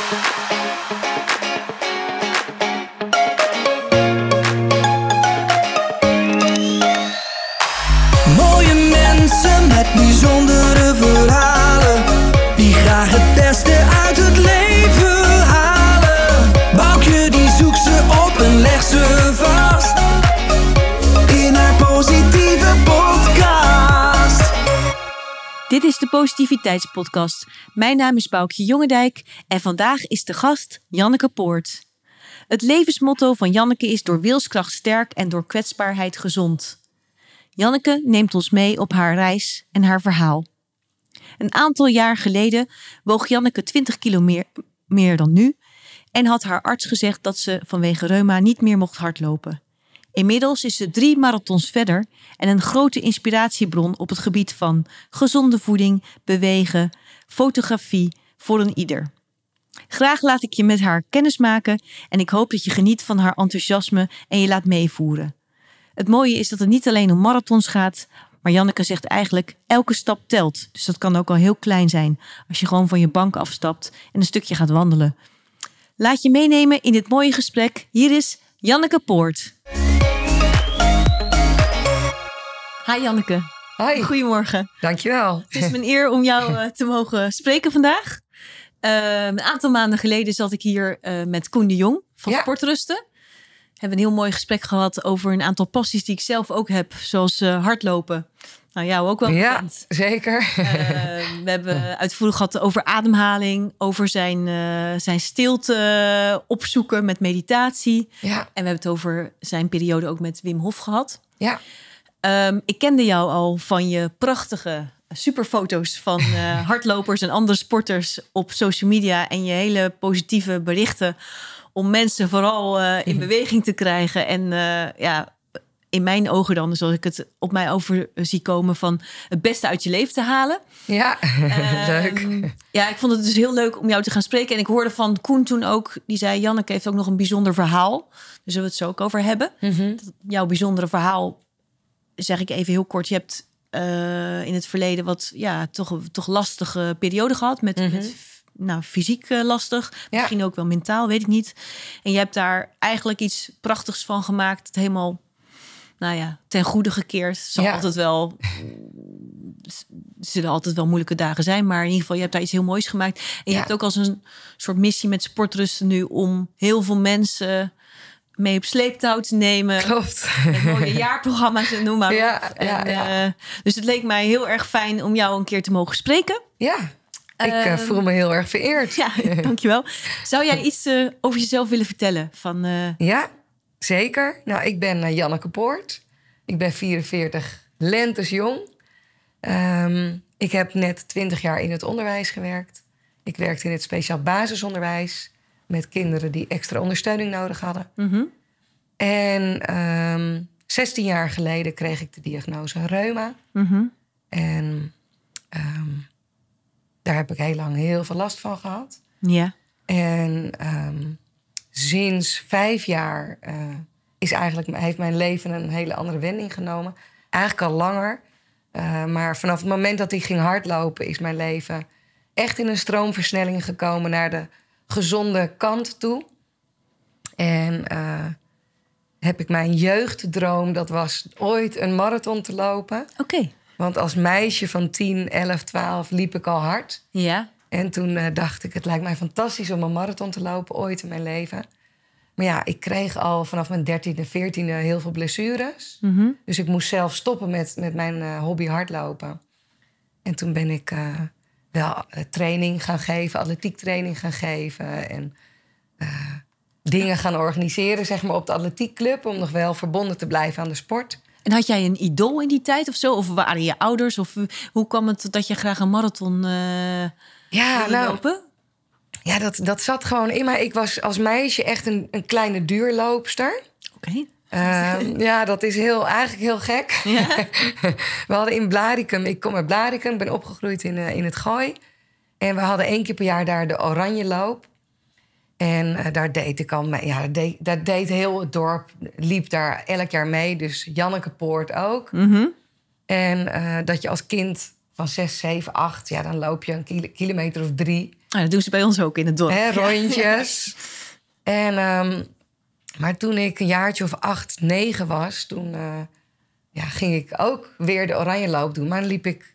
Mooie Positiviteitspodcast. Mijn naam is Boukje Jongendijk en vandaag is de gast Janneke Poort. Het levensmotto van Janneke is door wilskracht sterk en door kwetsbaarheid gezond. Janneke neemt ons mee op haar reis en haar verhaal. Een aantal jaar geleden woog Janneke 20 kilo meer, meer dan nu en had haar arts gezegd dat ze vanwege reuma niet meer mocht hardlopen. Inmiddels is ze drie marathons verder en een grote inspiratiebron op het gebied van gezonde voeding, bewegen, fotografie voor een ieder. Graag laat ik je met haar kennis maken en ik hoop dat je geniet van haar enthousiasme en je laat meevoeren. Het mooie is dat het niet alleen om marathons gaat, maar Janneke zegt eigenlijk elke stap telt. Dus dat kan ook al heel klein zijn als je gewoon van je bank afstapt en een stukje gaat wandelen. Laat je meenemen in dit mooie gesprek. Hier is Janneke Poort. Hi Janneke. Hoi, Goedemorgen. dankjewel. Het is mijn eer om jou eh, te mogen spreken vandaag. Eh, een aantal maanden geleden zat ik hier eh, met Koen de Jong van Ja. Sportrusten. We hebben een heel mooi gesprek gehad over een aantal passies die ik zelf ook heb. Zoals eh, hardlopen. Nou, jou ook wel Ja, bekend. zeker. Eh, we hebben uitvoerig gehad over ademhaling. Over zijn, zijn stilte opzoeken met meditatie. ja, En we hebben het over zijn periode ook met Wim Hof gehad. ja, Ehm, ik kende jou al van je prachtige superfoto's van eh, hardlopers en andere sporters op social media en je hele positieve berichten om mensen vooral eh, in beweging te krijgen en eh, ja in mijn ogen dan zoals ik het op mij over zie komen van het beste uit je leven te halen. ja. Leuk. Ehm, ja, ik vond het dus heel leuk om jou te gaan spreken. En ik hoorde van Koen toen ook, die zei... Janneke heeft ook nog een bijzonder verhaal. Daar zullen we het zo ook over hebben. Mhm. Jouw bijzondere verhaal, zeg ik even heel kort. Je hebt eh, in het verleden wat ja, toch, toch lastige periode gehad. Met, Mhm. met nou, fysiek eh, lastig. Ja. Misschien ook wel mentaal, weet ik niet. En je hebt daar eigenlijk iets prachtigs van gemaakt. Het helemaal... Nou ja, ten goede gekeerd. Zal Ja. altijd wel zullen altijd wel moeilijke dagen zijn, maar in ieder geval, je hebt daar iets heel moois gemaakt. En je Ja. hebt ook als een soort missie met sportrusten nu om heel veel mensen mee op sleeptouw te nemen. Klopt. Mooie jaarprogramma's en noem maar. op. Ja, En, ja, eh, dus het leek mij heel erg fijn om jou een keer te mogen spreken. Ja, ik eh, Ehm, voel me heel erg vereerd. Ja, dankjewel. Zou jij iets eh, over jezelf willen vertellen? Van, Ja, zeker. Nou, ik ben Janneke Poort. Ik ben 44, lentes jong. Ehm, ik heb net 20 jaar in het onderwijs gewerkt. Ik werkte in het speciaal basisonderwijs met kinderen die extra ondersteuning nodig hadden. mhm. En ehm 16 jaar geleden kreeg ik de diagnose reuma. Mhm. En ehm, daar heb ik heel lang heel veel last van gehad. Ja. En ehm, sinds vijf jaar eh, is eigenlijk, heeft mijn leven een hele andere wending genomen. Eigenlijk al langer. Eh, maar vanaf het moment dat ik ging hardlopen, is mijn leven echt in een stroomversnelling gekomen naar de gezonde kant toe. En eh, heb ik mijn jeugddroom, dat was ooit een marathon te lopen. Oké. Want als meisje van 10, 11, 12 liep ik al hard. Ja. En toen eh, dacht ik, het lijkt mij fantastisch om een marathon te lopen ooit in mijn leven. Maar ja, ik kreeg al vanaf mijn 13e, 14e heel veel blessures. Mhm. Dus ik moest zelf stoppen met, met mijn eh, hobby hardlopen. En toen ben ik wel eh, training gaan geven, atletiek training gaan geven. En eh, dingen gaan organiseren, zeg maar, op de atletiekclub. Om nog wel verbonden te blijven aan de sport. En had jij een idool in die tijd of zo? Of waren je ouders? Of eh, hoe kwam het dat je graag een marathon eh Ja, nou, lopen? ja dat, dat zat gewoon in mij. Ik was als meisje echt een, een kleine duurloopster. Oké. Ehm, ja, dat is heel, eigenlijk heel gek. Ja. we hadden in Blaricum, ik kom uit Blaricum, ben opgegroeid in, eh, in het Gooi. En we hadden één keer per jaar daar de Oranje Loop. En eh, daar deed ik al mee. Ja, daar deed, daar deed heel het dorp, liep daar elk jaar mee. Dus Janneke Poort ook. Mhm. En eh, dat je als kind van 6, 7, 8. Ja, dan loop je een kilo- kilometer of drie. Nou, dat doen ze bij ons ook in het dorp. Hè, rondjes. En, ehm, maar toen ik een jaartje of acht, negen was, toen eh, ja, ging ik ook weer de oranje loop doen. Maar dan liep ik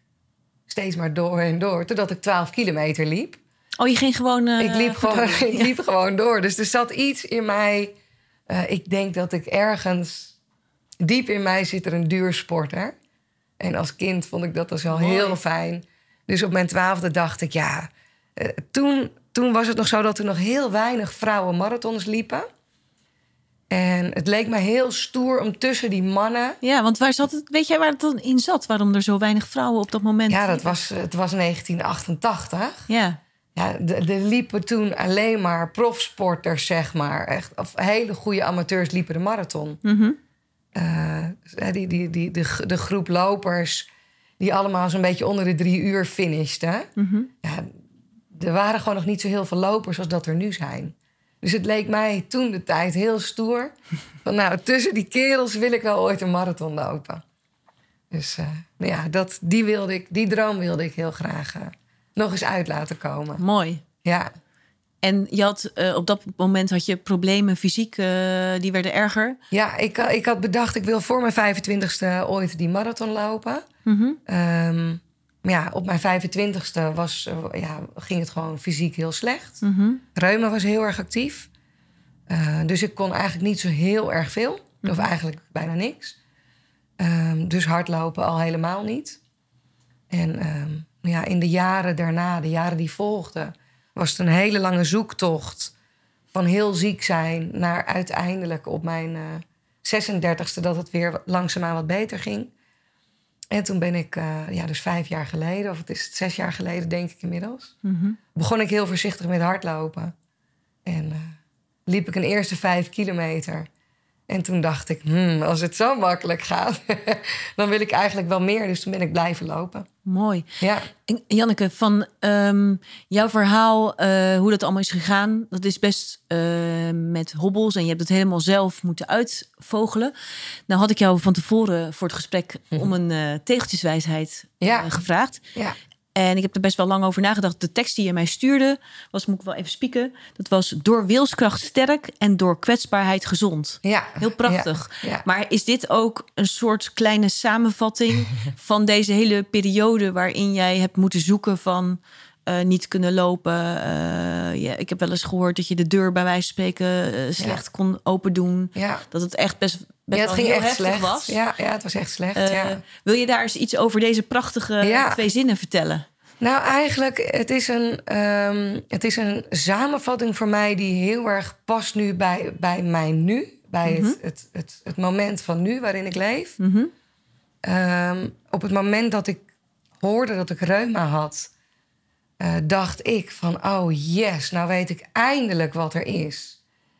steeds maar door en door, totdat ik 12 kilometer liep. Oh, je ging gewoon... eh, ik liep, gewoon, door. ik liep gewoon door. Dus er zat iets in mij. eh, ik denk dat ik ergens diep in mij zit er een duursporter. En als kind vond ik dat dus wel Mooi. heel fijn. Dus op mijn twaalfde dacht ik, ja. toen, toen was het nog zo dat er nog heel weinig vrouwen marathons liepen. En het leek me heel stoer om tussen die mannen. Ja, want waar zat het, weet jij waar het dan in zat? Waarom er zo weinig vrouwen op dat moment... Ja, dat was, het was 1988. Ja, Ja, er liepen toen alleen maar profsporters, zeg maar. Echt, of hele goede amateurs liepen de marathon. Mhm. Eh, die, die, die, de, de groep lopers die allemaal zo'n beetje onder de drie uur finishten. Mhm. Ja, er waren gewoon nog niet zo heel veel lopers als dat er nu zijn. Dus het leek mij toen de tijd heel stoer. Van nou, tussen die kerels wil ik wel ooit een marathon lopen. Dus eh, nou ja, dat, die, wilde ik, die droom wilde ik heel graag eh, nog eens uit laten komen. mooi. Ja, En je had, eh, op dat moment had je problemen fysiek, die werden erger. ja ik, ik had bedacht, ik wil voor mijn 25ste ooit die marathon lopen. Mhm. Ehm, ja, op mijn 25ste was, eh, ja, ging het gewoon fysiek heel slecht. Mhm. Reuma was heel erg actief. Eh, dus ik kon eigenlijk niet zo heel erg veel. Of eigenlijk bijna niks. Ehm, dus hardlopen al helemaal niet. En ehm, ja, in de jaren daarna, de jaren die volgden... was het een hele lange zoektocht... van heel ziek zijn naar uiteindelijk op mijn eh 36e... dat het weer langzaamaan wat beter ging. En toen ben ik, eh, ja, dus vijf jaar geleden... of het is zes jaar geleden, denk ik inmiddels Mhm. begon ik heel voorzichtig met hardlopen. En eh, liep ik een eerste vijf kilometer. En toen dacht ik, hmm, als het zo makkelijk gaat, dan wil ik eigenlijk wel meer. Dus toen ben ik blijven lopen. Mooi. Ja, En Janneke, van ehm, jouw verhaal, eh, hoe dat allemaal is gegaan, dat is best eh, met hobbels en je hebt het helemaal zelf moeten uitvogelen. Nou had ik jou van tevoren voor het gesprek om een eh, tegeltjeswijsheid Ja. gevraagd. ja, En ik heb er best wel lang over nagedacht. De tekst die je mij stuurde, was, moet ik wel even spieken, dat was door wilskracht sterk en door kwetsbaarheid gezond. ja. Heel prachtig. Ja, ja. Maar is dit ook een soort kleine samenvatting van deze hele periode waarin jij hebt moeten zoeken van eh, niet kunnen lopen? Eh, ja, ik heb wel eens gehoord dat je de deur bij wijze van spreken eh, slecht kon open doen. ja. Dat het echt best ja, het ging echt slecht. was. Ja, ja, het was echt slecht. Eh, ja. Wil je daar eens iets over deze prachtige Ja. twee zinnen vertellen? Nou, eigenlijk, het is, een, ehm, het is een samenvatting voor mij die heel erg past nu bij, bij mij nu. Bij het, het, het, het moment van nu waarin ik leef. Mhm. Ehm, op het moment dat ik hoorde dat ik reuma had, eh, dacht ik van, oh yes, nou weet ik eindelijk wat er is.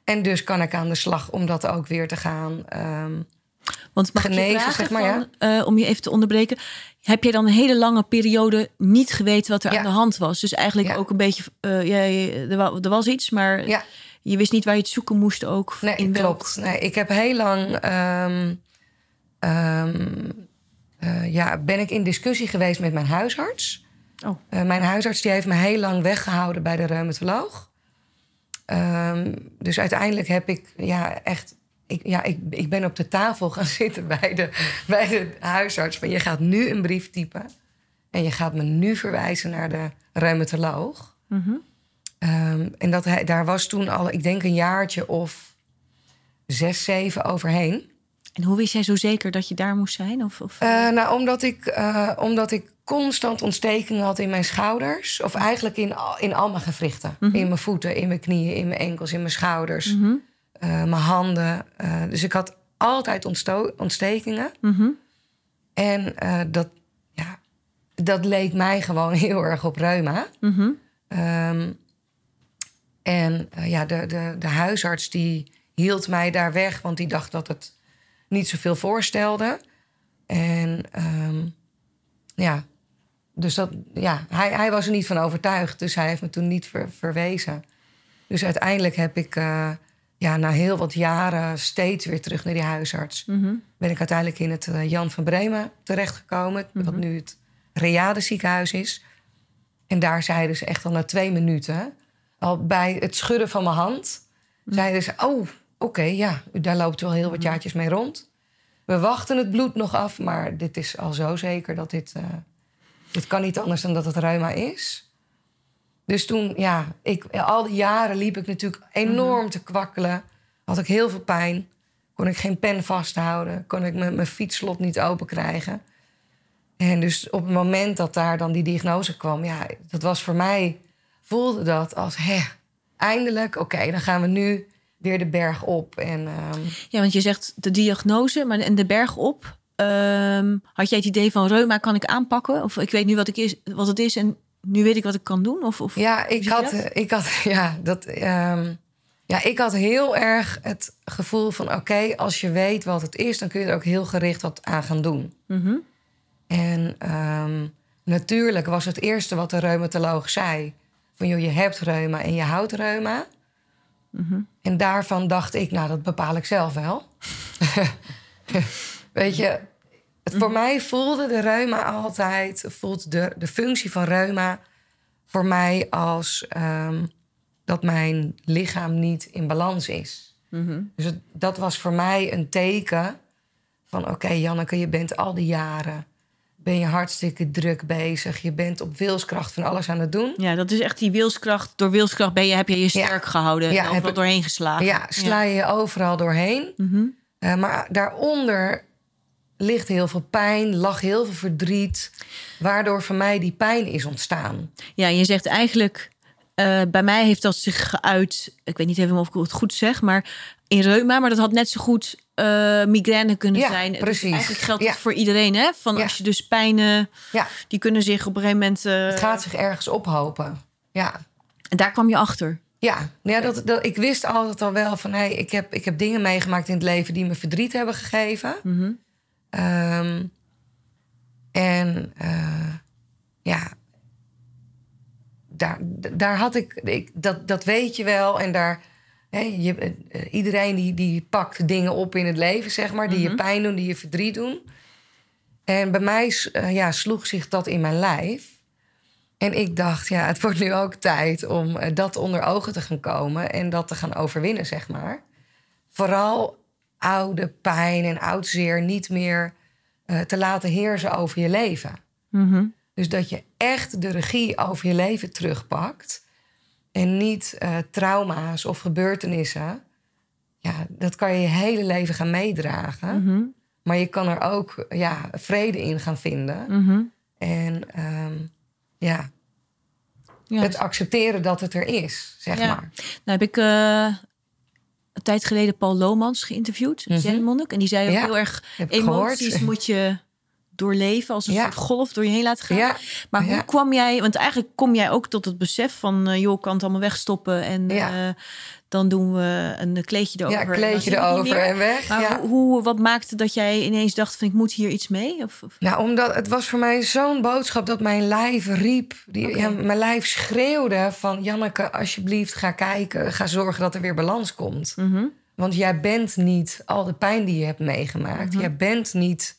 En dus kan ik aan de slag om dat ook weer te gaan. ehm, Want mag ik je Genezen, vragen zeg maar, van, eh, om je even te onderbreken. Heb jij dan een hele lange periode niet geweten wat er Ja. aan de hand was? Dus eigenlijk Ja. ook een beetje, eh, ja, je- er, wa- er was iets, maar ja, je wist niet waar je het zoeken moest ook. nee, in klopt. Nee, ik heb heel lang, ehm, ehm, eh, ja, ben ik in discussie geweest met mijn huisarts. Oh. Mijn huisarts die heeft me heel lang weggehouden bij de reumatoloog. Ehm, dus uiteindelijk heb ik ja, echt. Ik, ja, ik, ik ben op de tafel gaan zitten bij de, bij de huisarts. Van je gaat nu een brief typen. En je gaat me nu verwijzen naar de reumatoloog. Mhm. Ehm, en dat hij, daar was toen al, ik denk een jaartje of zes, zeven overheen. En hoe wist jij zo zeker dat je daar moest zijn? Of, of, Eh, nou, omdat ik, eh, omdat ik constant ontstekingen had in mijn schouders. Of eigenlijk in, al- in al mijn gewrichten. In mijn voeten, in mijn knieën, in mijn enkels, in mijn schouders. Mhm. eh, mijn handen. Eh, dus ik had altijd ontstekingen. Mhm. En eh, dat, ja, dat leek mij gewoon heel erg op reuma. Mhm. Ehm, en ja, de, de, de huisarts die hield mij daar weg, want die dacht dat het niet zoveel voorstelde. En ehm, ja, dus dat, ja, hij, hij was er niet van overtuigd, dus hij heeft me toen niet ver- verwezen. Dus uiteindelijk heb ik eh, ja, na heel wat jaren steeds weer terug naar die huisarts. Mhm. Ben ik uiteindelijk in het eh, Jan van Bremen terechtgekomen, wat nu het Reade ziekenhuis is. En daar zeiden ze echt al na twee minuten, al bij het schudden van mijn hand, zeiden ze: Oh, oké, ja, daar loopt wel heel wat jaartjes mee rond. We wachten het bloed nog af, maar dit is al zo zeker dat dit. eh, dit kan niet anders dan dat het reuma is. Dus toen, ja, ik, al die jaren liep ik natuurlijk enorm te kwakkelen. Had ik heel veel pijn. Kon ik geen pen vasthouden. Kon ik mijn fietsslot niet open krijgen. En dus op het moment dat daar dan die diagnose kwam, ja, dat was voor mij, voelde dat als, hè, eindelijk, oké, dan gaan we nu weer de berg op. En ehm, Ja, want je zegt de diagnose maar en de berg op. Ehm, had jij het idee van reuma kan ik aanpakken? Of ik weet nu wat, ik is, wat het is en nu weet ik wat ik kan doen? Of, of Ja, ik zie je had, dat? eh, ik had, ja, dat, ehm, ja, ik had heel erg het gevoel van: oké, als je weet wat het is, dan kun je er ook heel gericht wat aan gaan doen. Mhm. En ehm, natuurlijk was het eerste wat de reumatoloog zei: van joh, je hebt reuma en je houdt reuma. Mhm. En daarvan dacht ik, nou, dat bepaal ik zelf wel. Weet je, het, voor mij voelde de reuma altijd, voelt de, de functie van reuma voor mij als ehm, dat mijn lichaam niet in balans is. Mhm. Dus het- dat was voor mij een teken van: oké, Janneke, je bent al die jaren. Ben je hartstikke druk bezig. Je bent op wilskracht van alles aan het doen. Ja, dat is echt die wilskracht. Door wilskracht ben je, heb je je sterk gehouden Ja, en overal ik- doorheen geslagen. Ja, sla je je overal doorheen. Mhm. Eh, maar daaronder ligt heel veel pijn, lag heel veel verdriet. Waardoor voor mij die pijn is ontstaan. Ja, je zegt eigenlijk, eh, bij mij heeft dat zich geuit, ik weet niet even of ik het goed zeg, maar in reuma, maar dat had net zo goed eh, migraine kunnen Ja, zijn. Dus precies. eigenlijk geldt Ja. dat voor iedereen, hè? Van Ja. als je dus pijnen, Ja, die kunnen zich op een gegeven moment. eh, het gaat zich ergens ophopen. Ja, En daar kwam je achter. ja. ja dat, dat, ik wist altijd al wel van... Hey, ik, heb, ik heb dingen meegemaakt in het leven die me verdriet hebben gegeven. Mhm. Ehm, en eh, ja, daar, daar had ik, ik dat, dat weet je wel. En daar, hè, je, eh, iedereen die, die pakt dingen op in het leven, zeg maar, die je pijn doen, die je verdriet doen. En bij mij eh, ja, sloeg zich dat in mijn lijf. En ik dacht, ja, het wordt nu ook tijd om eh, dat onder ogen te gaan komen en dat te gaan overwinnen, zeg maar. Vooral oude pijn en oud zeer niet meer eh, te laten heersen over je leven. Mhm. Dus dat je echt de regie over je leven terugpakt. En niet eh, trauma's of gebeurtenissen. Ja, dat kan je je hele leven gaan meedragen. Mhm. Maar je kan er ook ja, vrede in gaan vinden. Mhm. En ehm, ja, het accepteren dat het er is, zeg Ja. maar. Nou heb ik eh, tijd geleden Paul Lomans geïnterviewd, Mhm. zenmonnik. En die zei ook Ja, heel erg, emoties gehoord. moet je doorleven als een Ja. soort golf door je heen laten gaan. Ja, Maar hoe kwam jij, want eigenlijk kom jij ook tot het besef van, eh, joh, kan het allemaal wegstoppen en Ja. Dan doen we een kleedje erover. ja kleedje erover en weg. Maar ja. hoe, hoe, wat maakte dat jij ineens dacht van, ik moet hier iets mee? Of, of- Nou, omdat het was voor mij zo'n boodschap dat mijn lijf riep. Die, ja, mijn lijf schreeuwde van... Janneke, alsjeblieft, ga kijken. Ga zorgen dat er weer balans komt. Mhm. Want jij bent niet al de pijn die je hebt meegemaakt. Mhm. Jij bent niet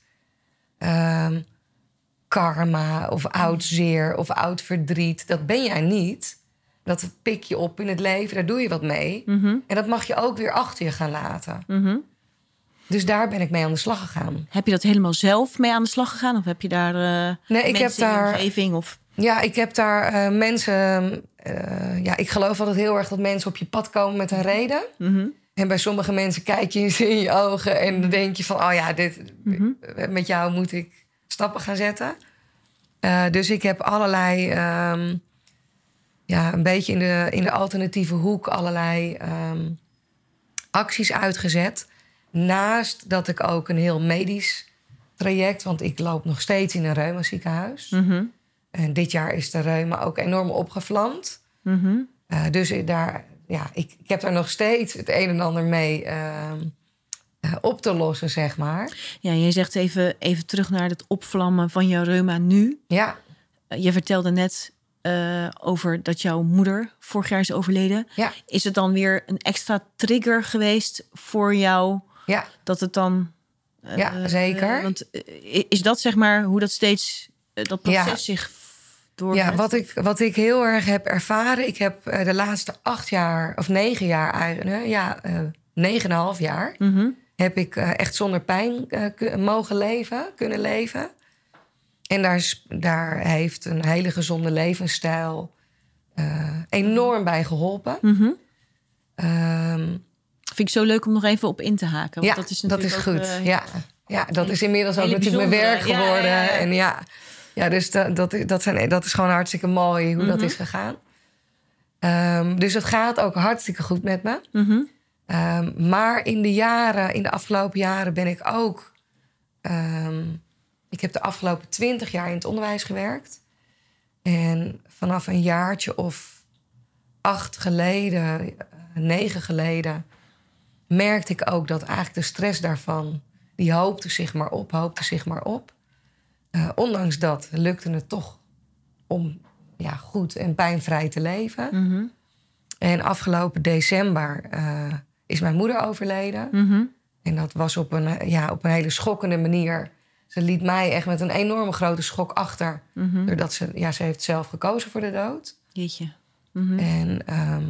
ehm, karma of oud zeer of oud verdriet. Dat ben jij niet. Dat pik je op in het leven, daar doe je wat mee. Mhm. En dat mag je ook weer achter je gaan laten. Mhm. Dus daar ben ik mee aan de slag gegaan. Heb je dat helemaal zelf mee aan de slag gegaan? Of heb je daar eh Nee, ik heb daar omgeving? Of... Ja, ik heb daar eh, mensen. eh, ja, ik geloof altijd heel erg dat mensen op je pad komen met een reden. Mhm. En bij sommige mensen kijk je eens in je ogen en dan denk je van: oh ja, dit, met jou moet ik stappen gaan zetten. Dus ik heb allerlei, ehm, ja, een beetje in de, in de alternatieve hoek allerlei ehm, acties uitgezet. Naast dat ik ook een heel medisch traject, want ik loop nog steeds in een reumaziekenhuis. Mhm. En dit jaar is de reuma ook enorm opgevlamd. Mhm. Eh, dus daar, ja, ik, ik heb daar nog steeds het een en ander mee ehm, eh, op te lossen, zeg maar. Ja, je zegt even, even terug naar het opvlammen van jouw reuma nu. Ja, Eh, Je vertelde net eh, over dat jouw moeder vorig jaar is overleden. ja, Is het dan weer een extra trigger geweest voor jou ja. dat het dan... eh, Ja, zeker. want eh, is dat zeg maar hoe dat steeds dat proces Ja. zich door. Ja, wat ik, wat ik heel erg heb ervaren... Ik heb de laatste acht jaar, of negen jaar eigenlijk... Ja, negen en een half jaar... Mhm. heb ik echt zonder pijn mogen leven, kunnen leven. En daar, daar heeft een hele gezonde levensstijl eh, enorm bij geholpen. Mhm. Ehm, Vind ik zo leuk om nog even op in te haken. Want ja, dat is dat is goed. eh, ja. ja, dat is inmiddels ook natuurlijk mijn werk geworden. ja, ja. En ja, ja dus dat, dat, dat, zijn, dat is gewoon hartstikke mooi hoe dat Mhm. is gegaan. Ehm, dus het gaat ook hartstikke goed met me. mhm. Ehm, maar in de jaren, in de afgelopen jaren ben ik ook. Ik heb de afgelopen twintig jaar in het onderwijs gewerkt. En vanaf een jaartje of acht geleden, eh, negen geleden, merkte ik ook dat eigenlijk de stress daarvan, die hoopte zich maar op, hoopte zich maar op. Eh, ondanks dat lukte het toch om ja, goed en pijnvrij te leven. Mhm. En afgelopen december eh, is mijn moeder overleden. Mhm. En dat was op een, ja, op een hele schokkende manier. Ze liet mij echt met een enorme grote schok achter. Mhm. Doordat ze, ja, ze heeft zelf gekozen voor de dood. Jeetje. Mhm. En ehm,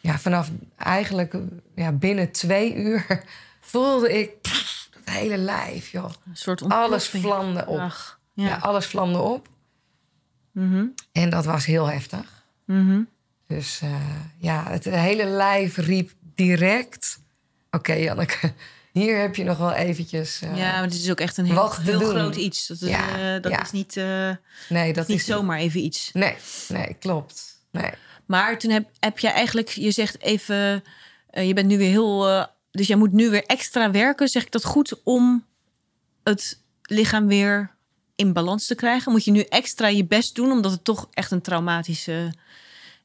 ja, vanaf eigenlijk ja, binnen twee uur voelde ik pff, dat hele lijf, joh. Een soort Alles vlamde op. Ach, Ja. ja. alles vlamde op. Mhm. En dat was heel heftig. Dus eh, ja, het hele lijf riep direct... Oké, Janneke, hier heb je nog wel eventjes... eh, ja, maar dit is ook echt een heel, groot iets. Dat, is, Ja, eh, dat ja. is niet, eh, nee, dat niet is zomaar even iets. Nee, nee, klopt. Nee. Maar toen heb, heb jij eigenlijk, je zegt even, je bent nu weer heel, dus jij moet nu weer extra werken. Zeg ik dat goed om het lichaam weer in balans te krijgen? Moet je nu extra je best doen, omdat het toch echt een traumatische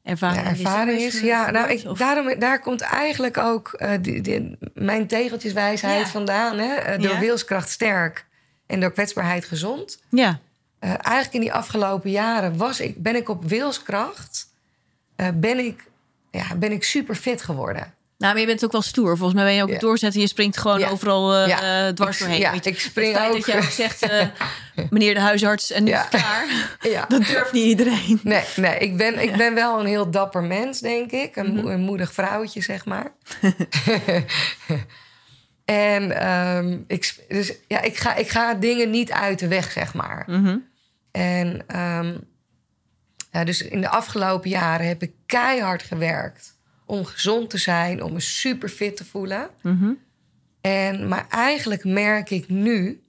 ervaring, Ja, ervaring is. Ja, nou, ik, daarom, daar komt eigenlijk ook eh, die, die- mijn tegeltjeswijsheid Ja. vandaan. Hè? Eh, door Ja. wilskracht sterk en door kwetsbaarheid gezond. Ja, Eh, eigenlijk in die afgelopen jaren was ik, ben ik op wilskracht... ben, ik, ja, ben ik super fit geworden. Nou, maar je bent ook wel stoer. Volgens mij ben je ook Ja. doorzetten. Je springt gewoon Ja. overal eh, Ja. dwars doorheen. ja, je, ik spring het ook. dat jij ook zegt, eh, meneer de huisarts, en nu Ja. is het klaar. Ja. Dat durft niet iedereen. Nee, nee ik, ben, ik ben wel een heel dapper mens, denk ik. Een, Mhm. een moedig vrouwtje, zeg maar. en ehm, ik, dus, ja, ik, ga, ik ga dingen niet uit de weg, zeg maar. Mhm. En ja, dus in de afgelopen jaren heb ik keihard gewerkt om gezond te zijn, om me super fit te voelen. Mhm. En, maar eigenlijk merk ik nu,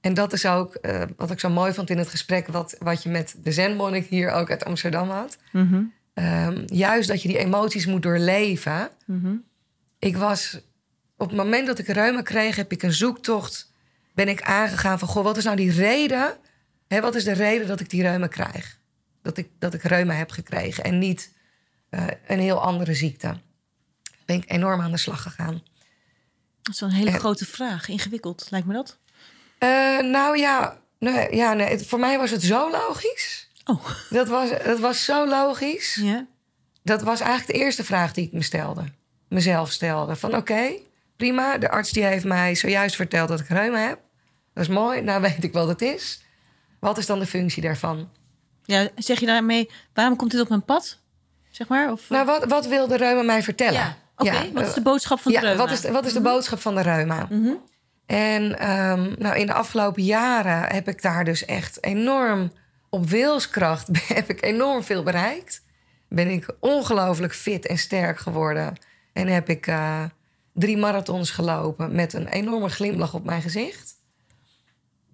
en dat is ook eh, wat ik zo mooi vond in het gesprek wat, wat je met de zenmonnik hier ook uit Amsterdam had. Mhm. Ehm, juist dat je die emoties moet doorleven. Mhm. Ik was, op het moment dat ik reuma kreeg, heb ik een zoektocht, ben ik aangegaan van, goh, wat is nou die reden? Hè, wat is de reden dat ik die reuma krijg? Dat ik, dat ik reuma heb gekregen en niet eh, een heel andere ziekte. Ben ik enorm aan de slag gegaan. Dat is wel een hele En- grote vraag. Ingewikkeld, lijkt me dat. Eh, nou ja, nee, ja nee, het- voor mij was het zo logisch. Oh, Dat was, dat was zo logisch. ja. Dat was eigenlijk de eerste vraag die ik me stelde. Mezelf stelde. Van oké, prima. De arts die heeft mij zojuist verteld dat ik reuma heb. Dat is mooi. Nou weet ik wat het is. Wat is dan de functie daarvan? Ja, zeg je daarmee, waarom komt dit op mijn pad? Zeg maar? Of, Nou, wat, wat wil de reuma mij vertellen? ja, oké. wat is de boodschap van de ja, reuma? wat is de, wat is de boodschap van de reuma? Mhm. En ehm, nou, in de afgelopen jaren heb ik daar dus echt enorm op wilskracht heb ik enorm veel bereikt. Ben ik ongelooflijk fit en sterk geworden. En heb ik eh, drie marathons gelopen met een enorme glimlach op mijn gezicht.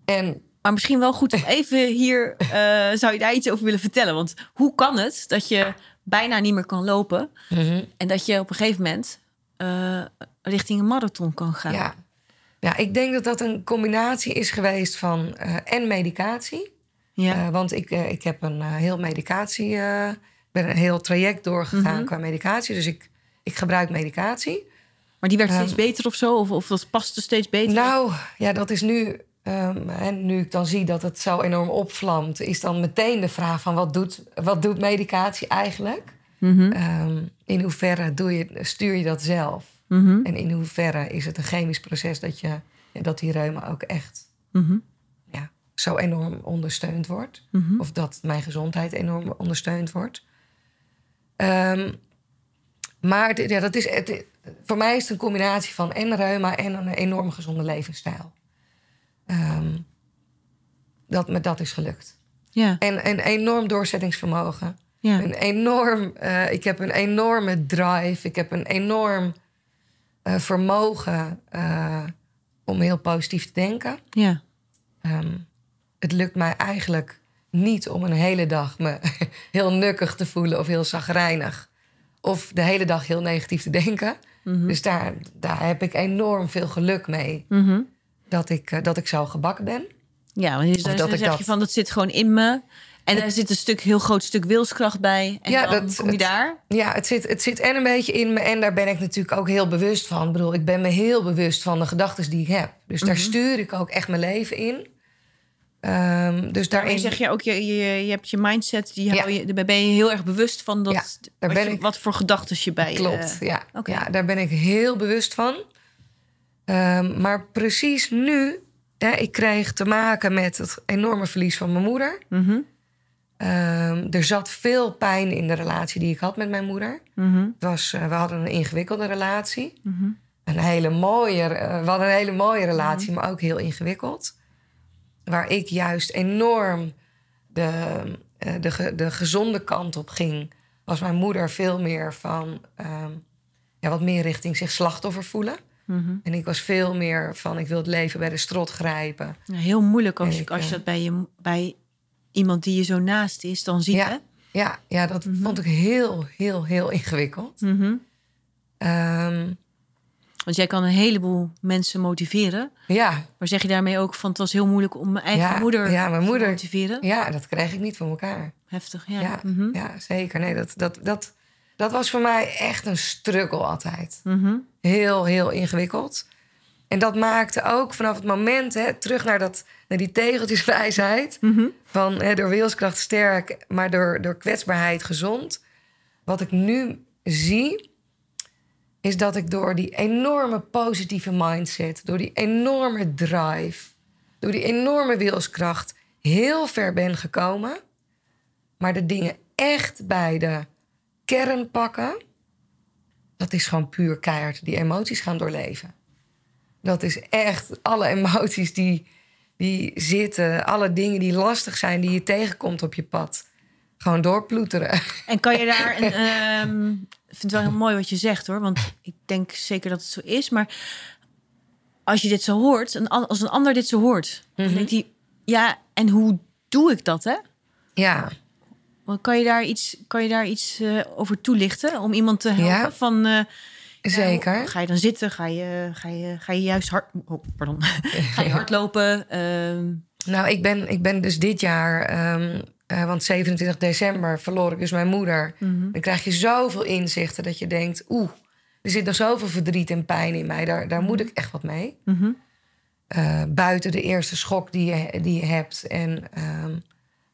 En Maar misschien wel goed om even hier, eh, zou je daar iets over willen vertellen? Want hoe kan het dat je bijna niet meer kan lopen en dat je op een gegeven moment eh, richting een marathon kan gaan? ja. ja, ik denk dat dat een combinatie is geweest van eh, en medicatie. Ja. Eh, want ik, ik heb een heel medicatie, ben een heel traject doorgegaan Mhm. qua medicatie. Dus ik, ik gebruik medicatie. maar die werd ehm, steeds beter of zo? Of, of dat paste steeds beter? Nou, ja, dat is nu. Ehm, en nu ik dan zie dat het zo enorm opvlamt, is dan meteen de vraag van wat doet, wat doet medicatie eigenlijk? Mhm, Ehm, in hoeverre doe je, stuur je dat zelf? mhm, En in hoeverre is het een chemisch proces dat, je, dat die reuma ook echt mhm. ja, zo enorm ondersteund wordt. Of dat mijn gezondheid enorm ondersteund wordt. Ehm, maar het- ja, dat is, het, voor mij is het een combinatie van en reuma en een enorm gezonde levensstijl. Ehm, dat me dat is gelukt. Ja, En een enorm doorzettingsvermogen. ja. Een enorm, eh, ik heb een enorme drive. Ik heb een enorm eh, vermogen eh, om heel positief te denken. ja. Ehm, het lukt mij eigenlijk niet om een hele dag me heel nukkig te voelen of heel zagrijnig. Of de hele dag heel negatief te denken. Dus daar, daar heb ik enorm veel geluk mee Mhm. Dat ik, eh, dat ik zo gebakken ben. Ja, want dan dat zeg je van dat zit gewoon in me. En er zit een stuk, heel groot stuk wilskracht bij. En Ja, dan dat- kom je het- daar. Ja, het zit, het zit en een beetje in me en daar ben ik natuurlijk ook heel bewust van. Ik bedoel, ik ben me heel bewust van de gedachten die ik heb. Dus daar stuur ik ook echt mijn leven in. Ehm, dus Daarin daarin zeg je ook, je, je, je hebt je mindset, die Ja. je, daar ben je heel erg bewust van dat, Ja, daar wat, ben je- ik- wat voor gedachten je bij Klopt, eh, ja. ja. Daar ben ik heel bewust van. Ehm, maar precies nu, hè, ik kreeg te maken met het enorme verlies van mijn moeder. mhm, Ehm, er zat veel pijn in de relatie die ik had met mijn moeder. mhm, Het was, eh, we hadden een ingewikkelde relatie. mhm. Een hele mooie, eh, we hadden een hele mooie relatie, maar ook heel ingewikkeld. Waar ik juist enorm de, eh, de, ge- de gezonde kant op ging, was mijn moeder veel meer van ehm, ja, wat meer richting zich slachtoffer voelen. Mhm. En ik was veel meer van ik wil het leven bij de strot grijpen. Ja, heel moeilijk als je, Ik, als je eh, dat bij, je, bij iemand die je zo naast is, dan ziet. Ja. Hè? Ja, ja dat vond ik heel, heel, heel ingewikkeld. Mhm. Ehm, Want jij kan een heleboel mensen motiveren. ja, Maar zeg je daarmee ook van het was heel moeilijk om mijn eigen Ja, moeder ja, mijn te moeder- motiveren? ja, dat kreeg ik niet voor elkaar. Heftig, ja. Ja, Mhm. ja zeker. Nee, dat, dat, dat, dat was voor mij echt een struggle altijd. Mhm. Heel, heel ingewikkeld. En dat maakte ook vanaf het moment, hè, terug naar, dat, naar die tegeltjeswijsheid... Mhm. van hè, door wilskracht sterk, maar door, door kwetsbaarheid gezond. Wat ik nu zie, is dat ik door die enorme positieve mindset... door die enorme drive, door die enorme wilskracht... heel ver ben gekomen maar de dingen echt bij de kern pakken, dat is gewoon puur keihard die emoties gaan doorleven. Dat is echt alle emoties die, die zitten, alle dingen die lastig zijn, die je tegenkomt op je pad. Gewoon doorploeteren. En kan je daar een. ehm, ik vind het wel heel mooi wat je zegt hoor. Want ik denk zeker dat het zo is. Maar als je dit zo hoort, als een ander dit zo hoort, dan denkt hij: ja, en hoe doe ik dat, hè? Ja, Kan je daar iets, kan je daar iets eh, over toelichten om iemand te helpen? Ja. Van, eh, zeker. ja, ga je dan zitten? Ga je, ga je, ga je juist hard. Oh, pardon. ga je hardlopen? Ehm, Nou, ik ben, ik ben dus dit jaar, eh, want 27 december verloor ik dus mijn moeder. Dan krijg je zoveel inzichten dat je denkt, oeh, er zit nog zoveel verdriet en pijn in mij. Daar, daar moet ik echt wat mee. mhm, buiten de eerste schok die je, die je hebt. En, ehm,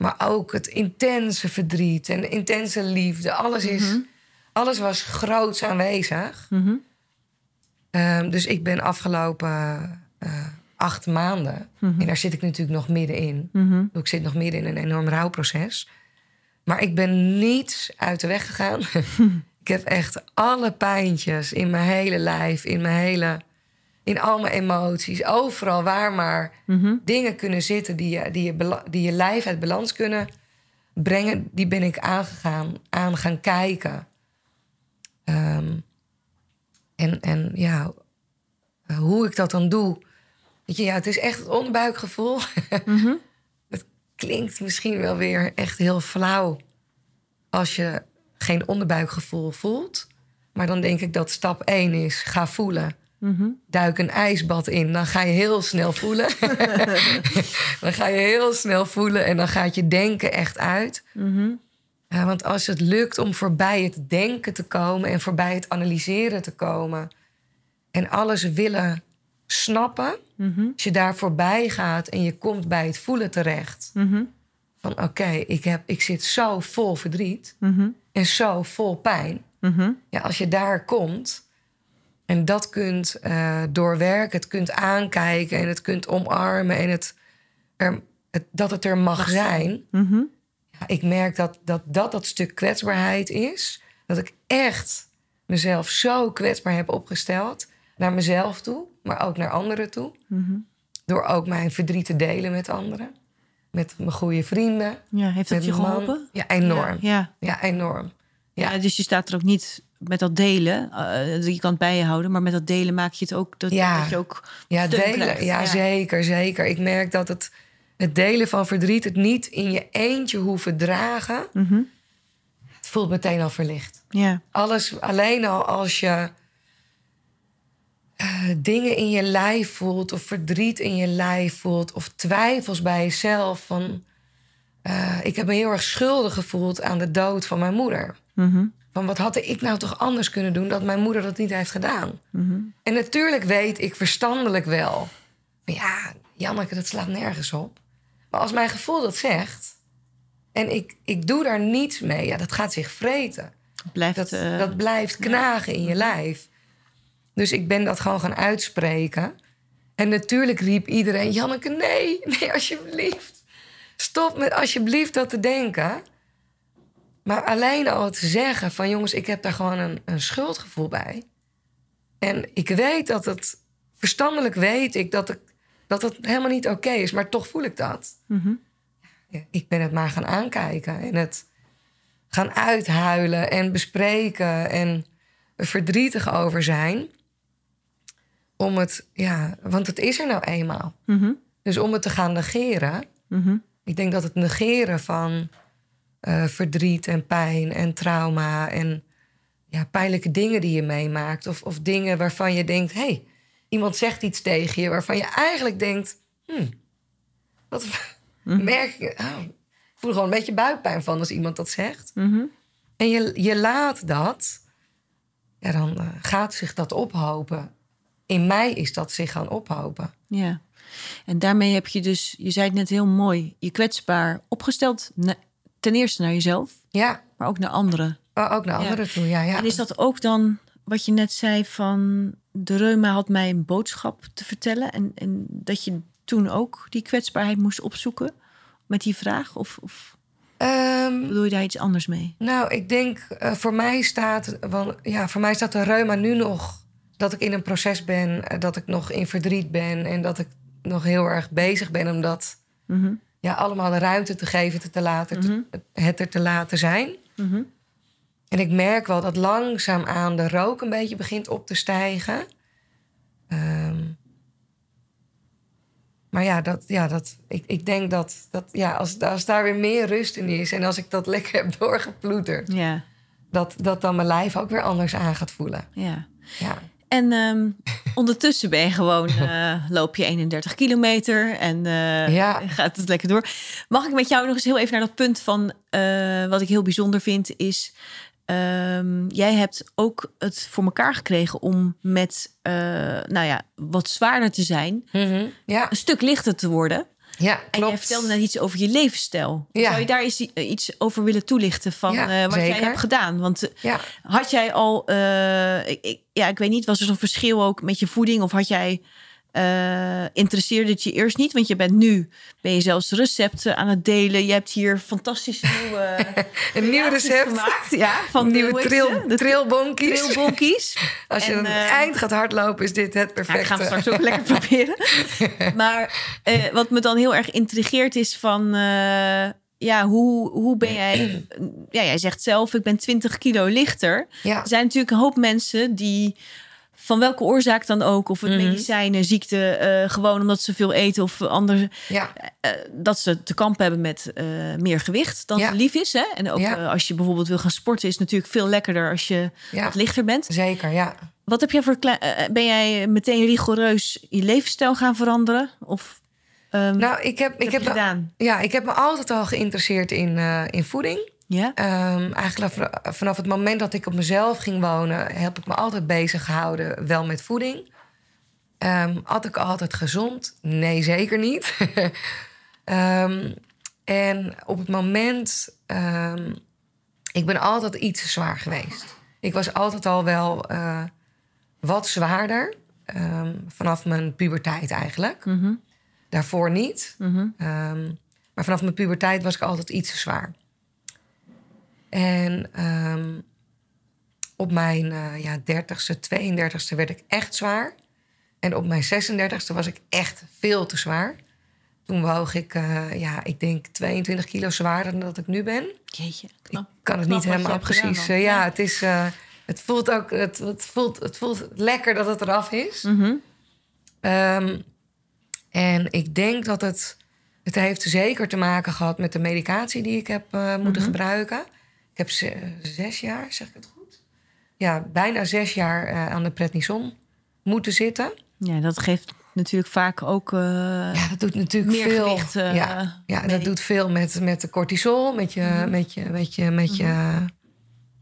maar ook het intense verdriet en de intense liefde. Alles, is, alles was groots aanwezig. mhm, Ehm, dus ik ben afgelopen eh, acht maanden... en daar zit ik natuurlijk nog middenin. mhm. Ik zit nog midden in een enorm rouwproces. Maar ik ben niet uit de weg gegaan. ik heb echt alle pijntjes in mijn hele lijf, in mijn hele... in al mijn emoties, overal waar maar Mhm. dingen kunnen zitten... Die je, die, je, die je lijf uit balans kunnen brengen... die ben ik aangegaan, aan gaan kijken. Ehm, en, en ja, hoe ik dat dan doe... Weet je, ja, het is echt het onderbuikgevoel. Mhm. Het klinkt misschien wel weer echt heel flauw als je geen onderbuikgevoel voelt. Maar dan denk ik dat stap 1 is: ga voelen. Mhm. Duik een ijsbad in, dan ga je heel snel voelen. dan ga je heel snel voelen en dan gaat je denken echt uit. Mhm. Ja, want als het lukt om voorbij het denken te komen en voorbij het analyseren te komen en alles willen snappen, Mhm. als je daar voorbij gaat en je komt bij het voelen terecht. Van oké, ik ik, ik zit zo vol verdriet en zo vol pijn. Ja, als je daar komt en dat kunt eh, doorwerken, het kunt aankijken en het kunt omarmen en het er het, dat het er mag zijn. Mhm. Ja, ik merk dat, dat dat dat stuk kwetsbaarheid is. Dat ik echt mezelf zo kwetsbaar heb opgesteld. Naar mezelf toe, maar ook naar anderen toe. Mhm. Door ook mijn verdriet te delen met anderen. Met mijn goede vrienden. Ja, heeft dat je geholpen? Ja, enorm. Ja, Ja. enorm. Ja. Ja. dus je staat er ook niet met dat delen. eh, je kan het bij je houden, maar met dat delen maak je het ook dat, Ja. dat je ook Ja, delen. Ja, zeker, zeker. Ik merk dat het, het delen van verdriet... het niet in je eentje hoeven dragen... Mhm. het voelt meteen al verlicht. Ja. Alles alleen al als je eh, dingen in je lijf voelt, of verdriet in je lijf voelt, of twijfels bij jezelf. Van, eh, ik heb me heel erg schuldig gevoeld aan de dood van mijn moeder. Mhm. Van wat had ik nou toch anders kunnen doen dat mijn moeder dat niet heeft gedaan? Mhm. En natuurlijk weet ik verstandelijk wel. Maar ja, Janneke, dat slaat nergens op. Maar als mijn gevoel dat zegt. en ik, ik doe daar niets mee, ja, dat gaat zich vreten. Blijft, Dat, eh, dat blijft knagen in je lijf. Dus ik ben dat gewoon gaan uitspreken. En natuurlijk riep iedereen: Janneke, nee, nee, alsjeblieft. Stop met alsjeblieft dat te denken. Maar alleen al te zeggen: van jongens, ik heb daar gewoon een, een schuldgevoel bij. En ik weet dat het, verstandelijk weet ik dat, ik, dat het helemaal niet oké is, maar toch voel ik dat. mhm. Ja, ik ben het maar gaan aankijken en het gaan uithuilen en bespreken en er verdrietig over zijn. Om het, ja, want het is er nou eenmaal. Mhm. Dus om het te gaan negeren, Mhm. ik denk dat het negeren van eh, verdriet en pijn en trauma en ja, pijnlijke dingen die je meemaakt, of, of dingen waarvan je denkt: hé, hey, iemand zegt iets tegen je waarvan je eigenlijk denkt: hmm, wat merk ik? Oh, ik voel er gewoon een beetje buikpijn van als iemand dat zegt. Mhm. En je, je laat dat, ja, dan eh, gaat zich dat ophopen. In mij is dat zich gaan ophopen. Ja. En daarmee heb je dus, je zei het net heel mooi, je kwetsbaar opgesteld. Ten eerste naar jezelf, Ja, maar ook naar anderen. maar ook naar Ja. anderen toe. Ja, ja. En is dat ook dan wat je net zei van de reuma had mij een boodschap te vertellen en, en dat je toen ook die kwetsbaarheid moest opzoeken met die vraag? Of, of Ehm, bedoel je daar iets anders mee? Nou, ik denk eh, voor mij staat, want, ja, voor mij staat de reuma nu nog dat ik in een proces ben, eh, dat ik nog in verdriet ben en dat ik nog heel erg bezig ben om dat Mhm. Ja, allemaal de ruimte te geven, te, te laten, te- het er te laten zijn. Mhm. En ik merk wel dat langzaamaan de rook een beetje begint op te stijgen. Ehm, maar ja, dat, ja dat, ik, ik denk dat, dat ja, als, als daar weer meer rust in is... en als ik dat lekker heb doorgeploeterd... Ja, dat, dat dan mijn lijf ook weer anders aan gaat voelen. ja. Ja, En ehm, ondertussen ben je gewoon, eh, loop je 31 kilometer en eh, Ja. gaat het lekker door. Mag ik met jou nog eens heel even naar dat punt van eh, wat ik heel bijzonder vind, is ehm, jij hebt ook het voor elkaar gekregen om met, nou ja, wat zwaarder te zijn, ja, een stuk lichter te worden. Ja En klopt. jij vertelde net iets over je levensstijl. Ja. Zou je daar eens, i- iets over willen toelichten van Ja, eh, wat jij hebt gedaan? Want eh, Ja. had jij al, eh, ik- ja, ik weet niet, was er zo'n verschil ook met je voeding? Of had jij, eh interesseerde het je eerst niet? Want je bent nu, ben je zelfs recepten aan het delen. Je hebt hier fantastische nieuwe Een nieuw recept. gemaakt. Ja, van Nieuwe trail, ze? De trailbonkies. trailbonkies. Als je En, een eh, eind gaat hardlopen, is dit het Ja, perfecte. ik ga het straks ook lekker proberen. Maar eh, wat me dan heel erg intrigeert is van... eh, ja, hoe, hoe ben jij... Ja, jij zegt zelf, ik ben 20 kilo lichter. Ja. Er zijn natuurlijk een hoop mensen die... Van welke oorzaak dan ook, of het Mhm. medicijnen, ziekte, eh, gewoon omdat ze veel eten of andere, Ja, eh, dat ze te kampen hebben met eh, meer gewicht dan Ja. lief is. Hè? En ook Ja. eh, als je bijvoorbeeld wil gaan sporten, is het natuurlijk veel lekkerder als je Ja. wat lichter bent. zeker, ja. Wat heb jij voor eh, ben jij meteen rigoureus je levensstijl gaan veranderen? Of ehm, Nou, ik heb, ik heb heb, je gedaan? ja, ik heb me altijd al geïnteresseerd in, eh, in voeding. Ja? Ehm, eigenlijk vanaf- het moment dat ik op mezelf ging wonen, heb ik me altijd bezig gehouden, wel met voeding. Had ik altijd gezond? Nee, zeker niet. Ehm, en op het moment, ik ben altijd iets zwaar geweest. Ik was altijd al wel eh, wat zwaarder, vanaf mijn puberteit eigenlijk. Mhm, Daarvoor niet. mhm, Maar vanaf mijn puberteit was ik altijd iets te zwaar. En ehm, op mijn eh, ja, 30ste, 32ste werd ik echt zwaar. En op mijn 36ste was ik echt veel te zwaar. Toen woog ik, eh, ja, ik denk 22 kilo zwaarder dan dat ik nu ben. Jeetje, Ik knap. kan het Knap niet helemaal precies. ja, het is. eh, het voelt ook. Het, het, voelt, het voelt lekker dat het eraf is. Mhm. Ehm, en ik denk dat het. Het heeft zeker te maken gehad met de medicatie die ik heb moeten gebruiken. Ik heb ze- zes jaar, zeg ik het goed? Ja, bijna zes jaar eh, aan de prednison moeten zitten. Ja, dat geeft natuurlijk vaak ook... eh, Ja, dat doet natuurlijk Meer veel. gewicht, eh, ja, ja, dat doet veel met, met de cortisol, met je, met je, met je, met je,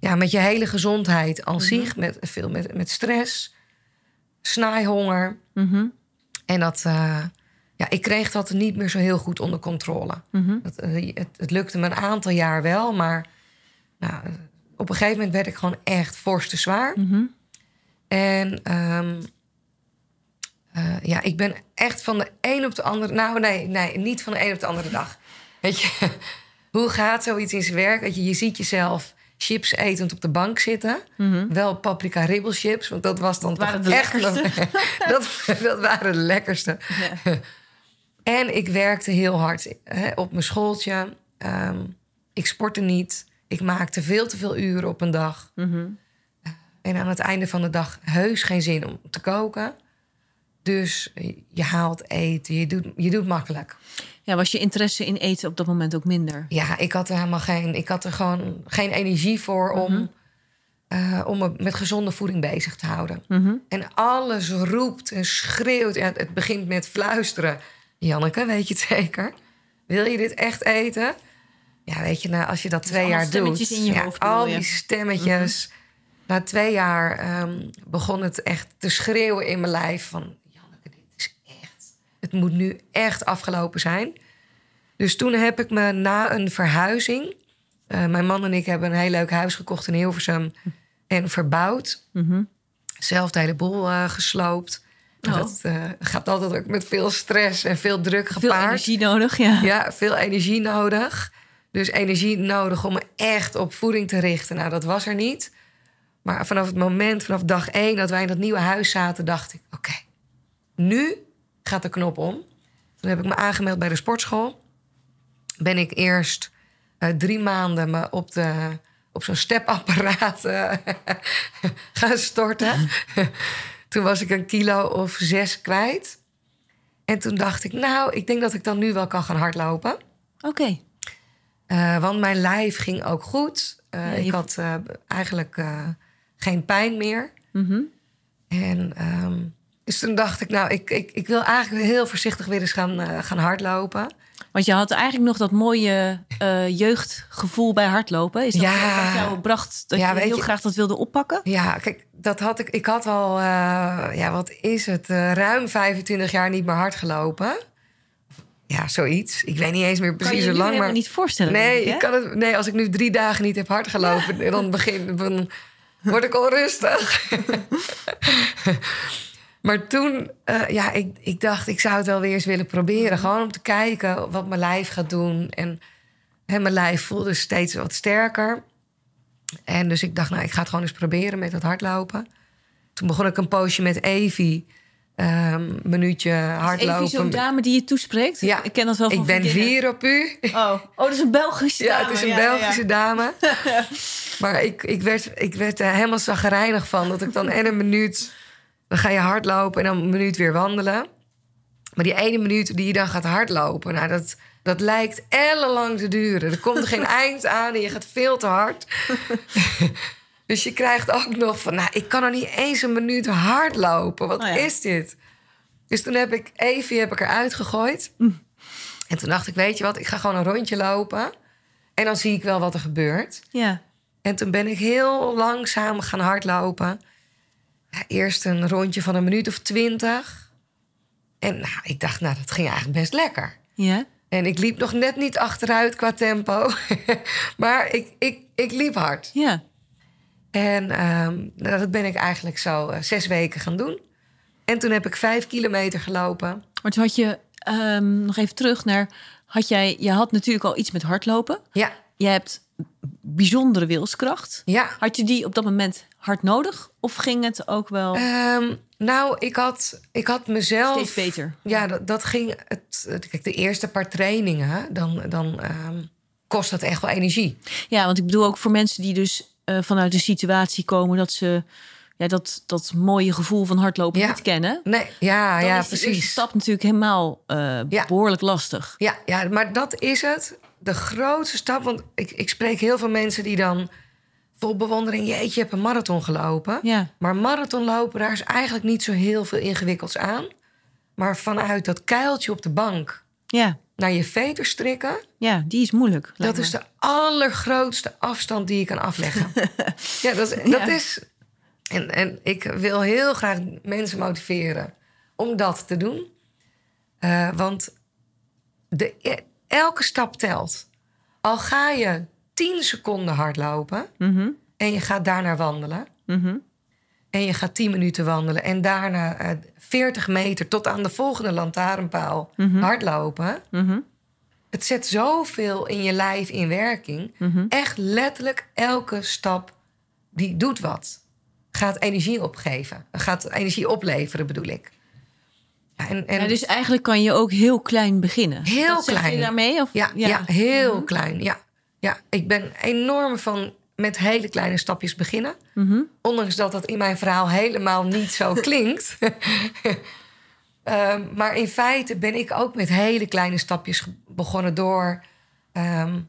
ja, met je hele gezondheid aan zich. Met, veel met, met stress, snijhonger. mhm, En dat, ja, ik kreeg dat niet meer zo heel goed onder controle. mhm. Dat, het, het lukte me een aantal jaar wel, maar nou, op een gegeven moment werd ik gewoon echt fors te zwaar. Mhm. En ehm, eh, ja, ik ben echt van de een op de andere... Nou, nee, nee, niet van de een op de andere dag. Weet je, hoe gaat zoiets in zijn werk? Weet je, je ziet jezelf chips etend op de bank zitten. Wel paprika ribbelchips, want dat was dan Mhm. waren toch de echt... dat, dat waren de lekkerste. En ik werkte heel hard hè, op mijn schooltje. Ehm, ik sportte niet. Ik maakte veel te veel uren op een dag. Mhm. En aan het einde van de dag heus geen zin om te koken. Dus je haalt eten, je doet, je doet makkelijk. Ja, was je interesse in eten op dat moment ook minder? Ja, ik had er helemaal geen, ik had er gewoon geen energie voor om, eh, om me met gezonde voeding bezig te houden. Mhm. En alles roept en schreeuwt. En het, het begint met fluisteren. Janneke, weet je het zeker? Wil je dit echt eten? Ja, weet je, nou, als je dat twee allemaal jaar doet. in je ja, hoofd, al je? die stemmetjes. Na twee jaar ehm, begon het echt te schreeuwen in mijn lijf van... Janneke, dit is echt... Het moet nu echt afgelopen zijn. Dus toen heb ik me na een verhuizing... eh, mijn man en ik hebben een heel leuk huis gekocht in Hilversum... en verbouwd. Mhm. Zelf de hele boel eh, gesloopt. Oh. Dat eh, gaat altijd ook met veel stress en veel druk Veel gepaard. energie nodig, ja. Ja, veel energie nodig. Dus energie nodig om me echt op voeding te richten. Nou, dat was er niet. Maar vanaf het moment, vanaf dag één dat wij in dat nieuwe huis zaten, dacht ik: oké, nu gaat de knop om. Toen heb ik me aangemeld bij de sportschool. Ben ik eerst eh, drie maanden me op, de, op zo'n stepapparaat eh, gaan storten. toen was ik een kilo of zes kwijt. En toen dacht ik, nou, ik denk dat ik dan nu wel kan gaan hardlopen. Oké. Eh, want mijn lijf ging ook goed. Eh, Ik had eh, eigenlijk geen pijn meer. Mhm. En ehm, dus toen dacht ik, nou, ik, ik, ik wil eigenlijk heel voorzichtig weer eens gaan, gaan hardlopen. Want je had eigenlijk nog dat mooie jeugdgevoel bij hardlopen. Is dat Ja. wat jou bracht dat Ja, je heel je- graag dat wilde oppakken? Ja, kijk, dat had ik. Ik had al, ja, wat is het? ruim 25 jaar niet meer hard gelopen. Ja, zoiets. Ik weet niet eens meer Kan precies hoe lang. Maar niet voorstellen. nee, ik, ik kan het, nee, als ik nu drie dagen niet heb hard gelopen, dan begin dan word ik onrustig. maar toen, eh, ja, ik, ik dacht, ik zou het wel weer eens willen proberen. Gewoon om te kijken wat mijn lijf gaat doen. En hè, mijn lijf voelde steeds wat sterker. En dus ik dacht, nou, ik ga het gewoon eens proberen met het hardlopen. Toen begon ik een poosje met Evie. Ehm minuutje hardlopen. Zo'n dame die je toespreekt. Ja, ik ken dat wel van ik ben vier op u. Oh. oh, dat is een Belgische Ja, dame. het is een Ja, ja, ja. Belgische dame. Maar ik, ik werd, ik werd er helemaal zagrijnig van. Dat ik dan en een minuut... Dan ga je hardlopen en dan een minuut weer wandelen. Maar die ene minuut die je dan gaat hardlopen... Nou, dat, dat lijkt ellenlang te duren. Er komt er geen eind aan en je gaat veel te hard. Dus je krijgt ook nog van... Nou, ik kan er niet eens een minuut hardlopen. Wat Oh ja. is dit? Dus toen heb ik Evie heb ik eruit gegooid. En toen dacht ik, weet je wat, ik ga gewoon een rondje lopen. En dan zie ik wel wat er gebeurt. Ja. En toen ben ik heel langzaam gaan hardlopen. Ja, eerst een rondje van een minuut of twintig. En nou, ik dacht, nou, dat ging eigenlijk best lekker. Ja. En ik liep nog net niet achteruit qua tempo. maar ik, ik, ik liep hard. Ja. En ehm, dat ben ik eigenlijk zo eh, zes weken gaan doen. En toen heb ik vijf kilometer gelopen. Maar toen had je, ehm, nog even terug naar... had jij, je had natuurlijk al iets met hardlopen. Ja, Je hebt bijzondere wilskracht. ja. Had je die op dat moment hard nodig? Of ging het ook wel Ehm, nou, ik had, ik had mezelf... steeds beter? Ja, dat, dat ging. Het, kijk, de eerste paar trainingen, dan, dan kost dat echt wel energie. Ja, want ik bedoel ook voor mensen die dus eh, vanuit de situatie komen dat ze ja, dat, dat mooie gevoel van hardlopen Ja. niet kennen. Nee, ja, Dan ja, is de eerste precies. stap natuurlijk helemaal eh, Ja. behoorlijk lastig. Ja, ja, maar dat is het. De grootste stap. Want ik, ik spreek heel veel mensen die dan vol bewondering... jeetje, je hebt een marathon gelopen. Ja, Maar marathonlopen, daar is eigenlijk niet zo heel veel ingewikkelds aan. Maar vanuit dat kuiltje op de bank ja, naar je veter strikken... ja die is moeilijk. dat is de allergrootste afstand die je kan afleggen. ja, dat is... Dat Ja. is en, en ik wil heel graag mensen motiveren om dat te doen. Eh, want de, e- elke stap telt. Al ga je 10 seconden hardlopen Mhm, en je gaat daarna wandelen... mhm. En je gaat 10 minuten wandelen en daarna eh 40 meter tot aan de volgende lantaarnpaal hardlopen. Mhm. Het zet zoveel in je lijf in werking. Mhm. Echt letterlijk elke stap die doet wat. Gaat energie opgeven. Gaat energie opleveren, bedoel ik. Ja, en, en Ja, dus eigenlijk kan je ook heel klein beginnen. Heel Dat zeg je klein. daarmee? Of? ja, ja. heel Mhm. klein. Ja. ja, ik ben enorm van met hele kleine stapjes beginnen. Mhm. Ondanks dat dat in mijn verhaal helemaal niet zo klinkt. Ehm, maar in feite ben ik ook met hele kleine stapjes begonnen door ehm,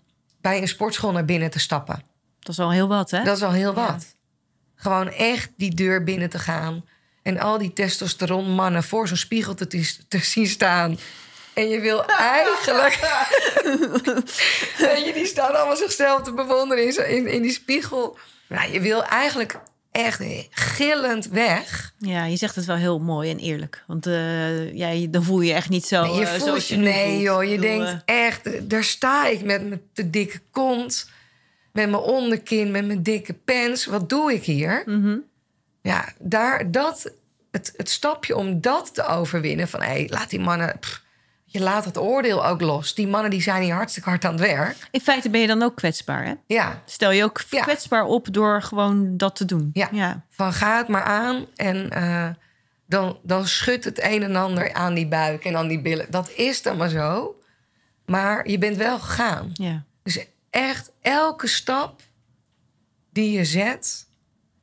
bij een sportschool naar binnen te stappen. Dat is al heel wat, hè? Dat is al heel Ja. wat. Gewoon echt die deur binnen te gaan. En al die testosteron mannen voor zo'n spiegel te, te zien staan. En je wil eigenlijk... Weet je, die staan allemaal zichzelf te bewonderen in, in, in die spiegel. Nou, je wil eigenlijk echt gillend weg. Ja, je zegt het wel heel mooi en eerlijk. Want eh, ja, dan voel je je echt niet zo. Nee, je eh, voelt zoals je, nee voelt. joh, je denkt eh, echt... Daar sta ik met mijn te dikke kont. Met mijn onderkin, met mijn dikke pens. Wat doe ik hier? mhm. Ja, daar, dat, het, het stapje om dat te overwinnen... van hé, laat die mannen... pff, je laat het oordeel ook los. Die mannen die zijn hier hartstikke hard aan het werk. In feite ben je dan ook kwetsbaar, hè? Ja, Stel je ook Ja. kwetsbaar op door gewoon dat te doen. Ja. ja. van ga het maar aan. En eh, dan, dan schudt het een en ander aan die buik en aan die billen. Dat is dan maar zo. Maar je bent wel gegaan. ja. Dus echt elke stap die je zet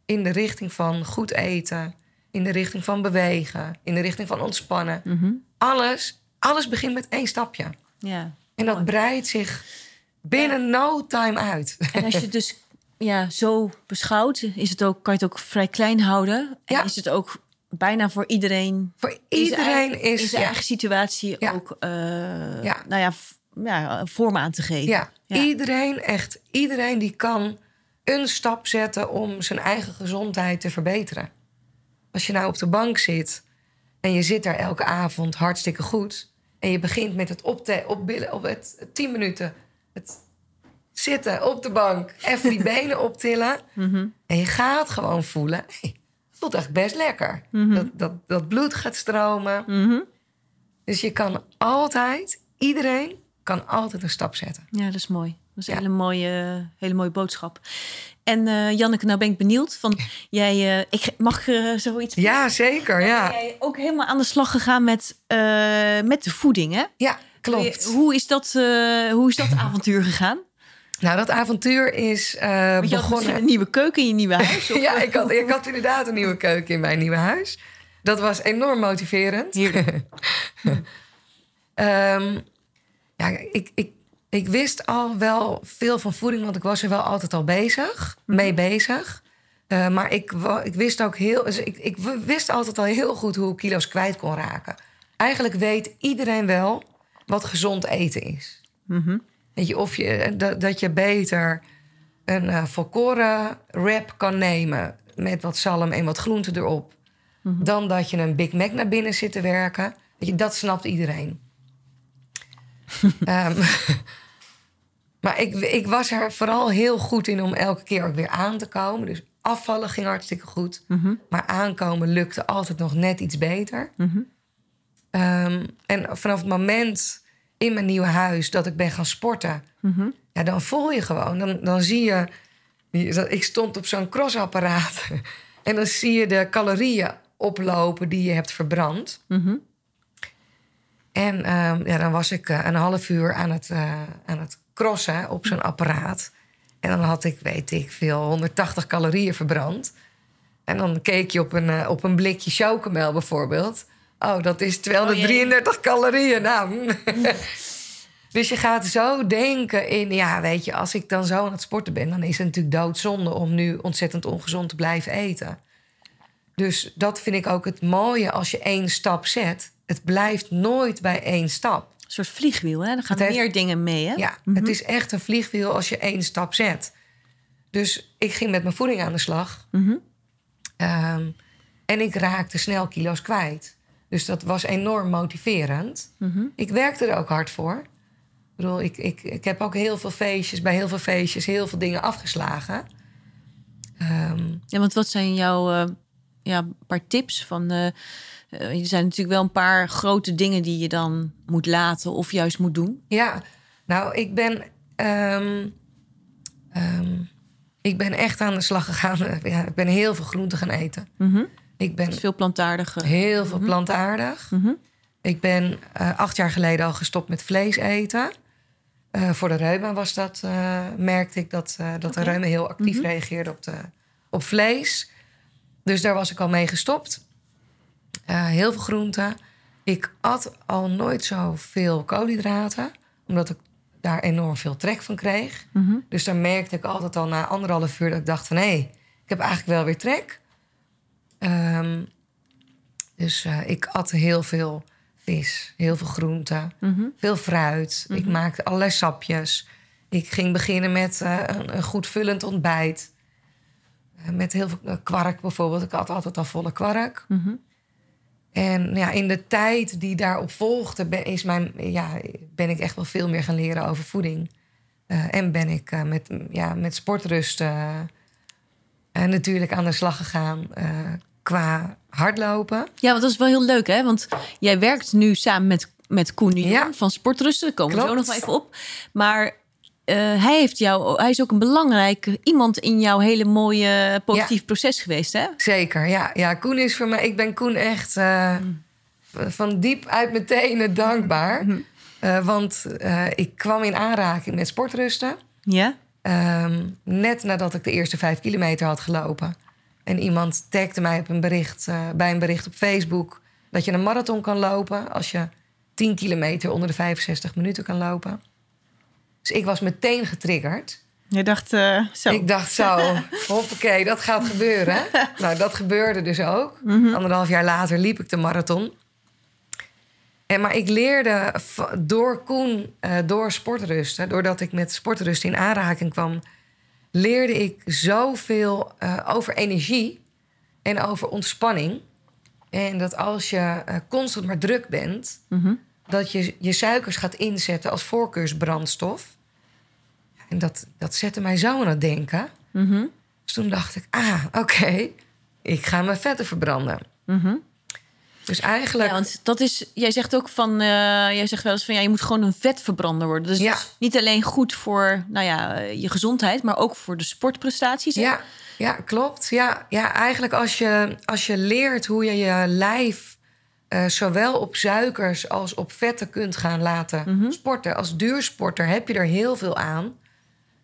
in de richting van goed eten, in de richting van bewegen, in de richting van ontspannen, Mhm. alles, alles begint met één stapje. ja. En dat breidt zich binnen no time uit. En als je het dus ja, zo beschouwt, is het ook, kan je het ook vrij klein houden. En Ja. is het ook bijna voor iedereen. Voor iedereen is zijn ja, eigen situatie Ja. ook eh, Ja. nou ja, ja, vorm aan te geven. Ja. iedereen, echt iedereen die kan een stap zetten om zijn eigen gezondheid te verbeteren. Als je nou op de bank zit en je zit daar elke avond hartstikke goed. En je begint met het opte opbillen, op het 10 minuten. Het zitten op de bank, even die benen optillen. Mhm. En je gaat gewoon voelen. Hey, het voelt echt best lekker. dat, dat, dat bloed gaat stromen. Mhm. Dus je kan altijd, iedereen kan altijd een stap zetten. Ja, dat is mooi. Dat is een hele mooie, hele mooie boodschap. En eh, Janneke, nou ben ik benieuwd. Van, jij, eh, ik mag eh, zoiets. Ja, zeker. Ja, Jij ook helemaal aan de slag gegaan met, met de voeding, hè? ja klopt. Hoe is dat, hoe is dat avontuur gegaan? Nou, dat avontuur is je had begonnen. een nieuwe keuken in je nieuwe huis? Of? Ja, ik had, ik had inderdaad een nieuwe keuken in mijn nieuwe huis. Dat was enorm motiverend. Ehm, ja, ik, ik, ik wist al wel veel van voeding, want ik was er wel altijd al bezig, mee bezig. Eh, maar ik, ik wist ook heel, dus ik, ik wist altijd al heel goed hoe ik kilo's kwijt kon raken. Eigenlijk weet iedereen wel wat gezond eten is. Mhm. Weet je, of je, dat, dat je beter een eh volkoren wrap kan nemen met wat zalm en wat groenten erop, dan dat je een Big Mac naar binnen zit te werken. Weet je, dat snapt iedereen. Ehm, maar ik, ik was er vooral heel goed in om elke keer ook weer aan te komen. Dus afvallen ging hartstikke goed. Mhm. Maar aankomen lukte altijd nog net iets beter. Mhm. Ehm, en vanaf het moment in mijn nieuwe huis dat ik ben gaan sporten. Ja, dan voel je gewoon. Dan, dan zie je. Ik stond op zo'n crossapparaat. En dan zie je de calorieën oplopen die je hebt verbrand. En ehm, ja, dan was ik eh, een half uur aan het, eh, aan het crossen op zo'n apparaat. En dan had ik, weet ik veel, 180 calorieën verbrand. En dan keek je op een, eh, op een blikje chocomel bijvoorbeeld. Oh, dat is 233 calorieën. Nou, dus je gaat zo denken in... ja, weet je, als ik dan zo aan het sporten ben... dan is het natuurlijk doodzonde om nu ontzettend ongezond te blijven eten. Dus dat vind ik ook het mooie als je één stap zet. Het blijft nooit bij één stap. Een soort vliegwiel, hè? Er gaan heeft- meer dingen mee, hè? Ja, het is echt een vliegwiel als je één stap zet. Dus ik ging met mijn voeding aan de slag. Ehm, en ik raakte snel kilo's kwijt. Dus dat was enorm motiverend. Ik werkte er ook hard voor. Ik bedoel, ik, ik, ik heb ook heel veel feestjes, bij heel veel feestjes, heel veel dingen afgeslagen. Ehm, Ja, want wat zijn jouw eh, ja, een paar tips van... eh, eh, er zijn natuurlijk wel een paar grote dingen die je dan moet laten of juist moet doen. Ja, nou, ik ben, ehm, ehm, ik ben echt aan de slag gegaan. Ja, ik ben heel veel groenten gaan eten. Ik ben Dus veel plantaardige. heel veel plantaardig. Ik ben eh, acht jaar geleden al gestopt met vlees eten. Voor de reuma was dat, merkte ik dat, dat de reuma heel actief reageerde op, de, op vlees. Dus daar was ik al mee gestopt. Eh, heel veel groenten. Ik at al nooit zoveel koolhydraten, omdat ik daar enorm veel trek van kreeg. Dus dan merkte ik altijd al na anderhalf uur dat ik dacht van... hé, ik heb eigenlijk wel weer trek. Ehm, dus eh, ik at heel veel vis, heel veel groenten, veel fruit. Ik maakte allerlei sapjes. Ik ging beginnen met eh, een, een goed vullend ontbijt. Eh, met heel veel eh, kwark bijvoorbeeld. Ik had altijd al volle kwark. En ja, in de tijd die daarop volgde, ben, is mijn, ja, ben ik echt wel veel meer gaan leren over voeding. Eh, en ben ik met, ja, met sportrust natuurlijk aan de slag gegaan qua hardlopen. Ja, want dat is wel heel leuk, hè? Want jij werkt nu samen met, met Koen de Jong Ja. van Sportrusten. Daar komen we zo nog wel even op. Maar eh, hij, heeft jou, hij is ook een belangrijke iemand in jouw hele mooie positief proces geweest, hè? Zeker, ja. ja. Koen is voor mij... Ik ben Koen echt eh, van diep uit mijn tenen dankbaar. Eh, want eh, ik kwam in aanraking met sportrusten. Ja? Ehm, net nadat ik de eerste vijf kilometer had gelopen. En iemand tagde mij op een bericht, bij een bericht op Facebook... dat je een marathon kan lopen als je 10 kilometer onder de 65 minuten kan lopen. Dus ik was meteen getriggerd. Je dacht eh, zo. Ik dacht zo, hoppakee, dat gaat gebeuren. nou, dat gebeurde dus ook. Anderhalf jaar later liep ik de marathon. En, maar ik leerde door Koen, eh, door sportrusten... doordat ik met sportrust in aanraking kwam... leerde ik zoveel eh, over energie en over ontspanning. En dat als je constant maar druk bent... dat je je suikers gaat inzetten als voorkeursbrandstof... En dat, dat zette mij zo aan het denken. Dus toen dacht ik, ah, oké, ik ga mijn vetten verbranden. Dus eigenlijk, Ja, want dat is, jij zegt ook van, eh, jij zegt wel eens van ja, je moet gewoon een vetverbrander worden. Dus Ja. het is niet alleen goed voor nou ja, eh, je gezondheid, maar ook voor de sportprestaties. hè? ja, ja, klopt. Ja, ja eigenlijk als je, als je leert hoe je je lijf eh, zowel op suikers als op vetten kunt gaan laten sporten. Als duursporter heb je er heel veel aan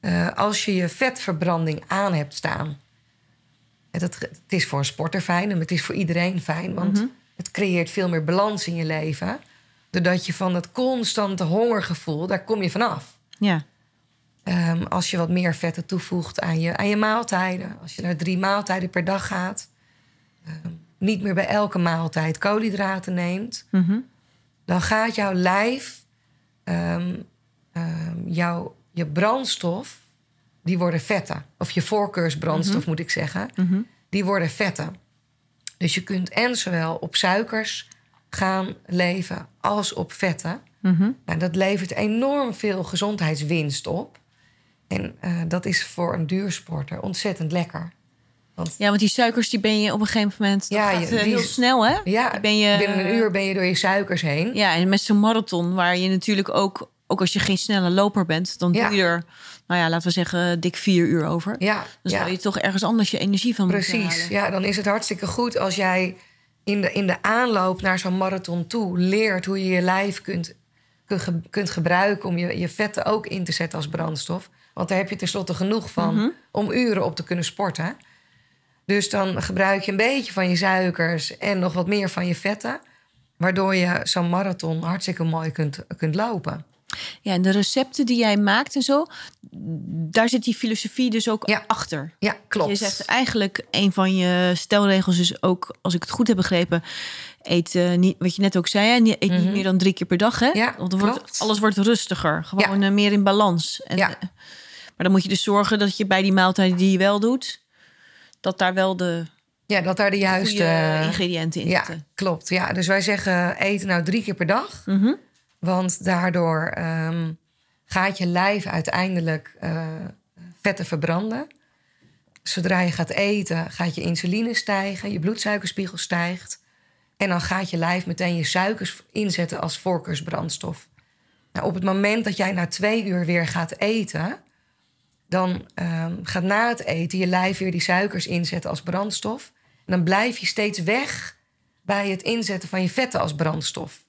eh, als je je vetverbranding aan hebt staan. En dat, het is voor een sporter fijn en het is voor iedereen fijn, want het creëert veel meer balans in je leven. Doordat je van dat constante hongergevoel, daar kom je vanaf. Ja. Ehm, als je wat meer vetten toevoegt aan je, aan je maaltijden. Als je naar drie maaltijden per dag gaat. ehm, niet meer bij elke maaltijd koolhydraten neemt. Dan gaat jouw lijf, ehm, jouw, je brandstof, die worden vetten. Of je voorkeursbrandstof moet ik zeggen. Die worden vetten. Dus je kunt en zowel op suikers gaan leven als op vetten. Nou, dat levert enorm veel gezondheidswinst op. En eh, dat is voor een duursporter ontzettend lekker. Want Ja, want die suikers die ben je op een gegeven moment dat Ja, gaat, eh, die heel snel, hè? ja, ben je, binnen een uur ben je door je suikers heen. Ja, en met zo'n marathon waar je natuurlijk ook, ook als je geen snelle loper bent, dan Ja. doe je er, nou ja, laten we zeggen, dik vier uur over. Ja, Dan ja. zou je toch ergens anders je energie van moeten Precies, halen. ja, dan is het hartstikke goed als jij in de, in de aanloop naar zo'n marathon toe leert hoe je je lijf kunt, kunt gebruiken om je, je vetten ook in te zetten als brandstof. Want daar heb je tenslotte genoeg van Mhm. om uren op te kunnen sporten. Dus dan gebruik je een beetje van je suikers en nog wat meer van je vetten. Waardoor je zo'n marathon hartstikke mooi kunt, kunt lopen. Ja, en de recepten die jij maakt en zo, daar zit die filosofie dus ook Ja. achter. Ja, klopt. Je zegt eigenlijk een van je stelregels is ook, als ik het goed heb begrepen, eet eh, niet, wat je net ook zei, hè, niet- eet niet meer dan drie keer per dag, hè? Mhm. Ja, Want wordt, alles wordt rustiger, gewoon eh, meer in balans. En, Ja. eh, maar dan moet je dus zorgen dat je bij die maaltijden die je wel doet, dat daar wel de ja, dat daar de juiste... ingrediënten in Ja, zitten. klopt. Ja, dus wij zeggen eten nou drie keer per dag. Mhm. Want daardoor ehm, gaat je lijf uiteindelijk eh, vetten verbranden. Zodra je gaat eten, gaat je insuline stijgen, je bloedsuikerspiegel stijgt. En dan gaat je lijf meteen je suikers inzetten als voorkeursbrandstof. Nou, op het moment dat jij na twee uur weer gaat eten, dan ehm, gaat na het eten je lijf weer die suikers inzetten als brandstof. En dan blijf je steeds weg bij het inzetten van je vetten als brandstof.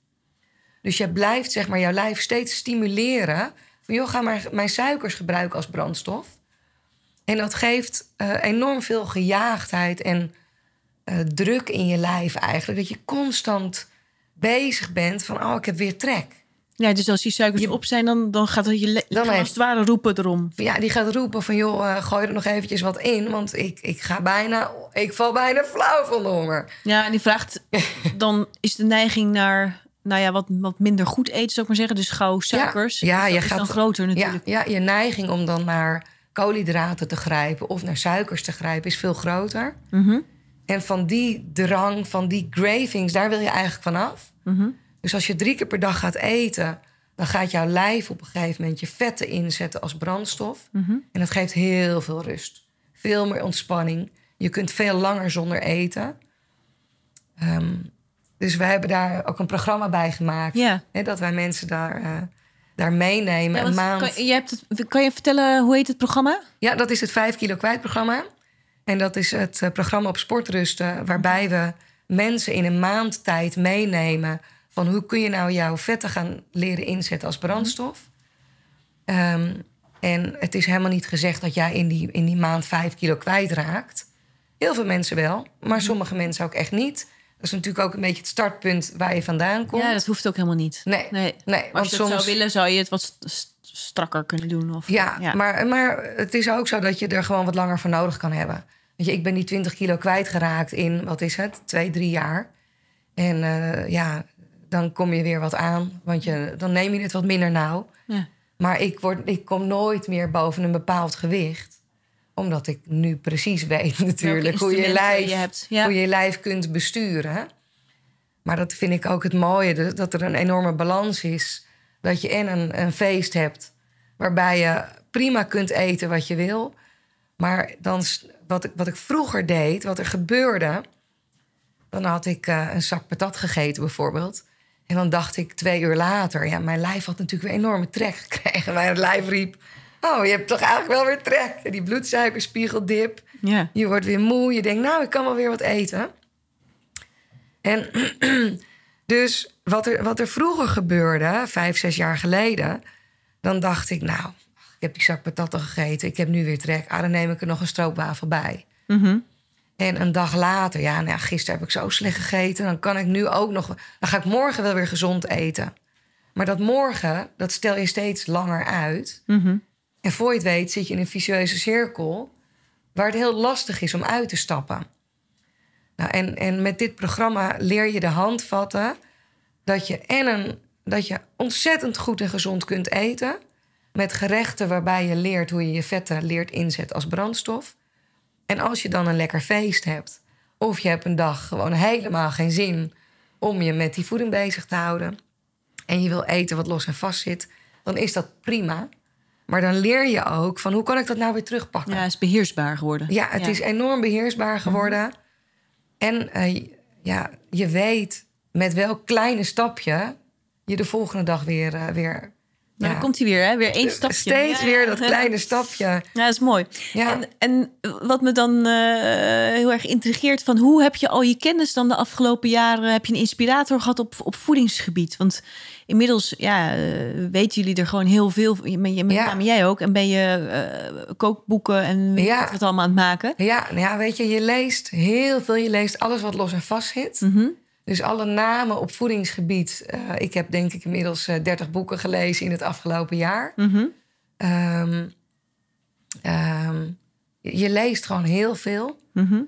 Dus je blijft zeg maar jouw lijf steeds stimuleren. Van joh, ga maar mijn suikers gebruiken als brandstof. En dat geeft eh, enorm veel gejaagdheid en eh, druk in je lijf eigenlijk. Dat je constant bezig bent van, oh, ik heb weer trek. Ja, dus als die suikers op zijn, dan, dan gaat het je heeft- als het ware roepen erom. Ja, die gaat roepen van, joh, eh, gooi er nog eventjes wat in. Want ik, ik ga bijna, ik val bijna flauw van de honger. Ja, en die vraagt, dan is de neiging naar, nou ja, wat, wat minder goed eten, zou ik maar zeggen. Dus gauw suikers. Ja, je is gaat dan groter natuurlijk. Ja, ja, je neiging om dan naar koolhydraten te grijpen of naar suikers te grijpen is veel groter. Mhm. En van die drang, van die cravings, daar wil je eigenlijk vanaf. Mhm. Dus als je drie keer per dag gaat eten, dan gaat jouw lijf op een gegeven moment je vetten inzetten als brandstof. Mhm. En dat geeft heel veel rust. Veel meer ontspanning. Je kunt veel langer zonder eten. Dus we hebben daar ook een programma bij gemaakt. Ja. Hè, dat wij mensen daar, eh, daar meenemen. Ja, een maand. Kan, je hebt het, kan je vertellen, hoe heet het programma? Ja, dat is het 5 kilo kwijt programma. En dat is het eh, programma op sportrusten, waarbij we mensen in een maand tijd meenemen van hoe kun je nou jouw vetten gaan leren inzetten als brandstof. Ehm, en het is helemaal niet gezegd dat jij in die, in die maand 5 kilo kwijtraakt. Heel veel mensen wel, maar sommige mensen ook echt niet. Dat is natuurlijk ook een beetje het startpunt waar je vandaan komt. Ja, dat hoeft ook helemaal niet. Nee, nee. nee, Maar als je het soms- zou willen, zou je het wat st- st- strakker kunnen doen. Of, Ja, Maar, maar het is ook zo dat je er gewoon wat langer voor nodig kan hebben. Weet je, ik ben die 20 kilo kwijtgeraakt in, wat is het, twee, drie jaar. En eh, ja, dan kom je weer wat aan, want je, dan neem je het wat minder nauw. Ja. Maar ik, word, ik kom nooit meer boven een bepaald gewicht. Omdat ik nu precies weet natuurlijk hoe je, lijf, je hebt, ja. hoe je lijf kunt besturen. Maar dat vind ik ook het mooie, dat- er een enorme balans is. Dat je en een, een feest hebt waarbij je prima kunt eten wat je wil. Maar dan, wat, ik, wat ik vroeger deed, wat er gebeurde... dan had ik eh, een zak patat gegeten bijvoorbeeld. En dan dacht ik twee uur later... ja, mijn lijf had natuurlijk weer enorme trek gekregen. Mijn lijf riep... oh, je hebt toch eigenlijk wel weer trek. Die bloedsuikerspiegeldip. Ja. Je wordt weer moe. Je denkt, nou, ik kan wel weer wat eten. En dus wat er, wat er vroeger gebeurde, vijf, zes jaar geleden... dan dacht ik, nou, ik heb die zak patatten gegeten. Ik heb nu weer trek. Ah, dan neem ik er nog een stroopwafel bij. Mhm. En een dag later, ja, nou, ja, gisteren heb ik zo slecht gegeten. Dan kan ik nu ook nog. Dan ga ik morgen wel weer gezond eten. Maar dat morgen, dat stel je steeds langer uit. Mhm. En voor je het weet zit je in een vicieuze cirkel. waar het heel lastig is om uit te stappen. Nou, en, en met dit programma leer je de handvatten. dat je, en een, dat je ontzettend goed en gezond kunt eten. Met gerechten waarbij je leert hoe je je vetten leert inzetten als brandstof. En als je dan een lekker feest hebt, of je hebt een dag gewoon helemaal geen zin om je met die voeding bezig te houden, en je wil eten wat los en vast zit, dan is dat prima. Maar dan leer je ook van hoe kan ik dat nou weer terugpakken. Ja, is beheersbaar geworden. Ja, het is enorm beheersbaar geworden. En eh, ja, je weet met welk kleine stapje je de volgende dag weer, eh, weer Nou, dan komt hij weer, hè? Weer één stapje. steeds Ja, weer ja. dat kleine stapje. Ja, dat is mooi. Ja. En, en wat me dan eh, heel erg intrigeert, van hoe heb je al je kennis dan de afgelopen jaren, heb je een inspirator gehad op, op voedingsgebied? Want inmiddels ja, eh, weten jullie er gewoon heel veel, met, name jij ook, en ben je eh, kookboeken en wat allemaal aan het maken. Ja, nou ja, weet je, je leest heel veel. Je leest alles wat los en vast zit. Mhm. Dus alle namen op voedingsgebied. eh, ik heb denk ik inmiddels eh, 30 boeken gelezen in het afgelopen jaar. Mhm. Ehm, ehm, je je leest gewoon heel veel. Mhm.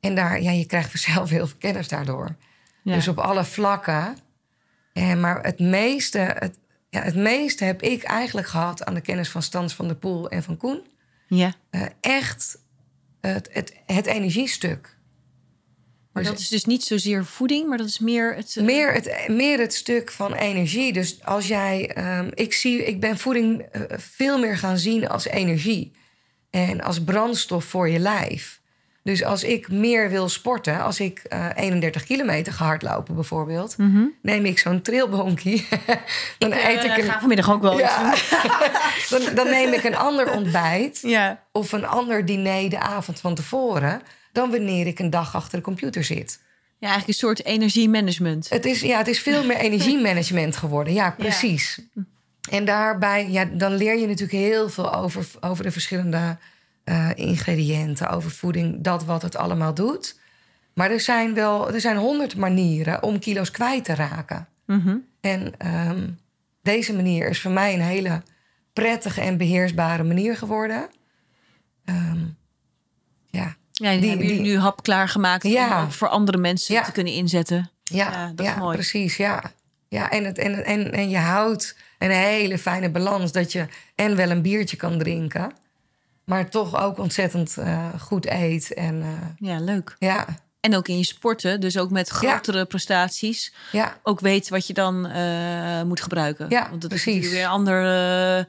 En daar, ja, je krijgt vanzelf heel veel kennis daardoor. Ja. Dus op alle vlakken. En, maar het meeste, het, ja, het meeste heb ik eigenlijk gehad aan de kennis van Stans van der Poel en van Koen. ja. Eh, echt het, het, het energiestuk. Maar Dus- dat is dus niet zozeer voeding, maar dat is meer het... eh, Meer het, meer het stuk van energie. Dus als jij. ehm, ik, zie, ik ben voeding eh, veel meer gaan zien als energie. En als brandstof voor je lijf. Dus als ik meer wil sporten, als ik eh, 31 kilometer ga hardlopen bijvoorbeeld, neem ik zo'n trailbonkie. dan eh, eet ik een. ga vanmiddag ook wel Ja. dan, dan neem ik een ander ontbijt. Ja. of een ander diner de avond van tevoren dan wanneer ik een dag achter de computer zit. ja, eigenlijk een soort energiemanagement. Het is, ja, het is veel meer energiemanagement geworden. Ja, precies. En daarbij, ja, dan leer je natuurlijk heel veel over, over de verschillende eh, ingrediënten, over voeding, dat wat het allemaal doet. Maar er zijn wel, er zijn honderd manieren om kilo's kwijt te raken. Mhm. En ehm, deze manier is voor mij een hele prettige en beheersbare manier geworden. Ehm, ja. Ja, die, Die- hebben jullie nu hap klaargemaakt Ja. om voor andere mensen Ja. te kunnen inzetten. Ja, Ja, ja, dat is mooi. precies. Ja. Ja, en, het, en, en, en je houdt een hele fijne balans dat je en wel een biertje kan drinken, maar toch ook ontzettend eh, goed eet. En eh, Ja, leuk. ja, En ook in je sporten, dus ook met grotere prestaties, ja, ook weet wat je dan eh, moet gebruiken. Ja, Want dat precies. is weer een ander, eh,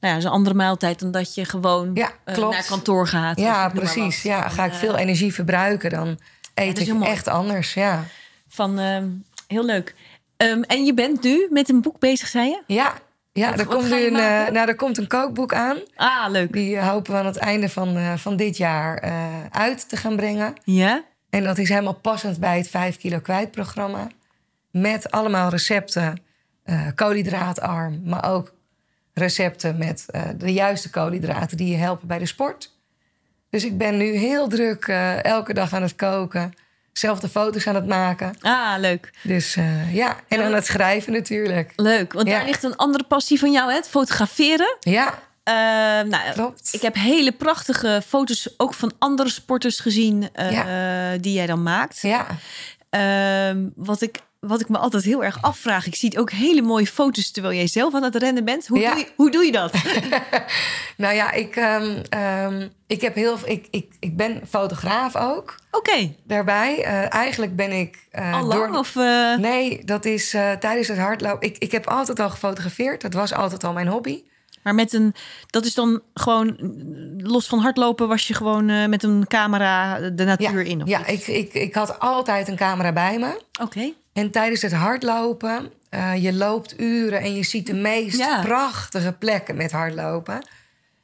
nou ja, is een andere maaltijd dan dat je gewoon eh, naar kantoor gaat. ja precies. Ja, ga ik veel energie verbruiken, dan eet ik echt anders. Ja, Van, ehm, heel leuk. Ehm, en je bent nu met een boek bezig, zei je? ja, ja Wat- er, komt nu een, nou, er komt een kookboek aan. Ah, leuk. Die hopen we aan het einde van, van dit jaar uit te gaan brengen. Ja? En dat is helemaal passend bij het 5 kilo kwijt programma. Met allemaal recepten, eh koolhydraatarm, maar ook recepten met eh, de juiste koolhydraten die je helpen bij de sport. Dus ik ben nu heel druk eh, elke dag aan het koken, zelf de foto's aan het maken. Ah, leuk. Dus ja, en aan het schrijven natuurlijk. Leuk, want Ja. daar ligt een andere passie van jou, hè? het fotograferen. Ja, Ehm, nou, klopt. ik heb hele prachtige foto's ook van andere sporters gezien eh, die jij dan maakt. Ja, Ehm, wat, ik, wat ik me altijd heel erg afvraag, ik zie ook hele mooie foto's terwijl jij zelf aan het rennen bent. Hoe, Ja. doe, je, hoe doe je dat? nou ja, ik, ehm, ik, heb heel, ik, ik, ik ben fotograaf ook Oké, daarbij. Eh, eigenlijk ben ik... eh, al lang? door- Of, Nee, dat is tijdens het hardlopen. Ik, ik heb altijd al gefotografeerd. Dat was altijd al mijn hobby. Maar met een, dat is dan gewoon, los van hardlopen, was je gewoon eh, met een camera de natuur ja, in? Of ja ik, ik, ik had altijd een camera bij me. Oké. En tijdens het hardlopen, eh, je loopt uren en je ziet de meest Ja. prachtige plekken met hardlopen.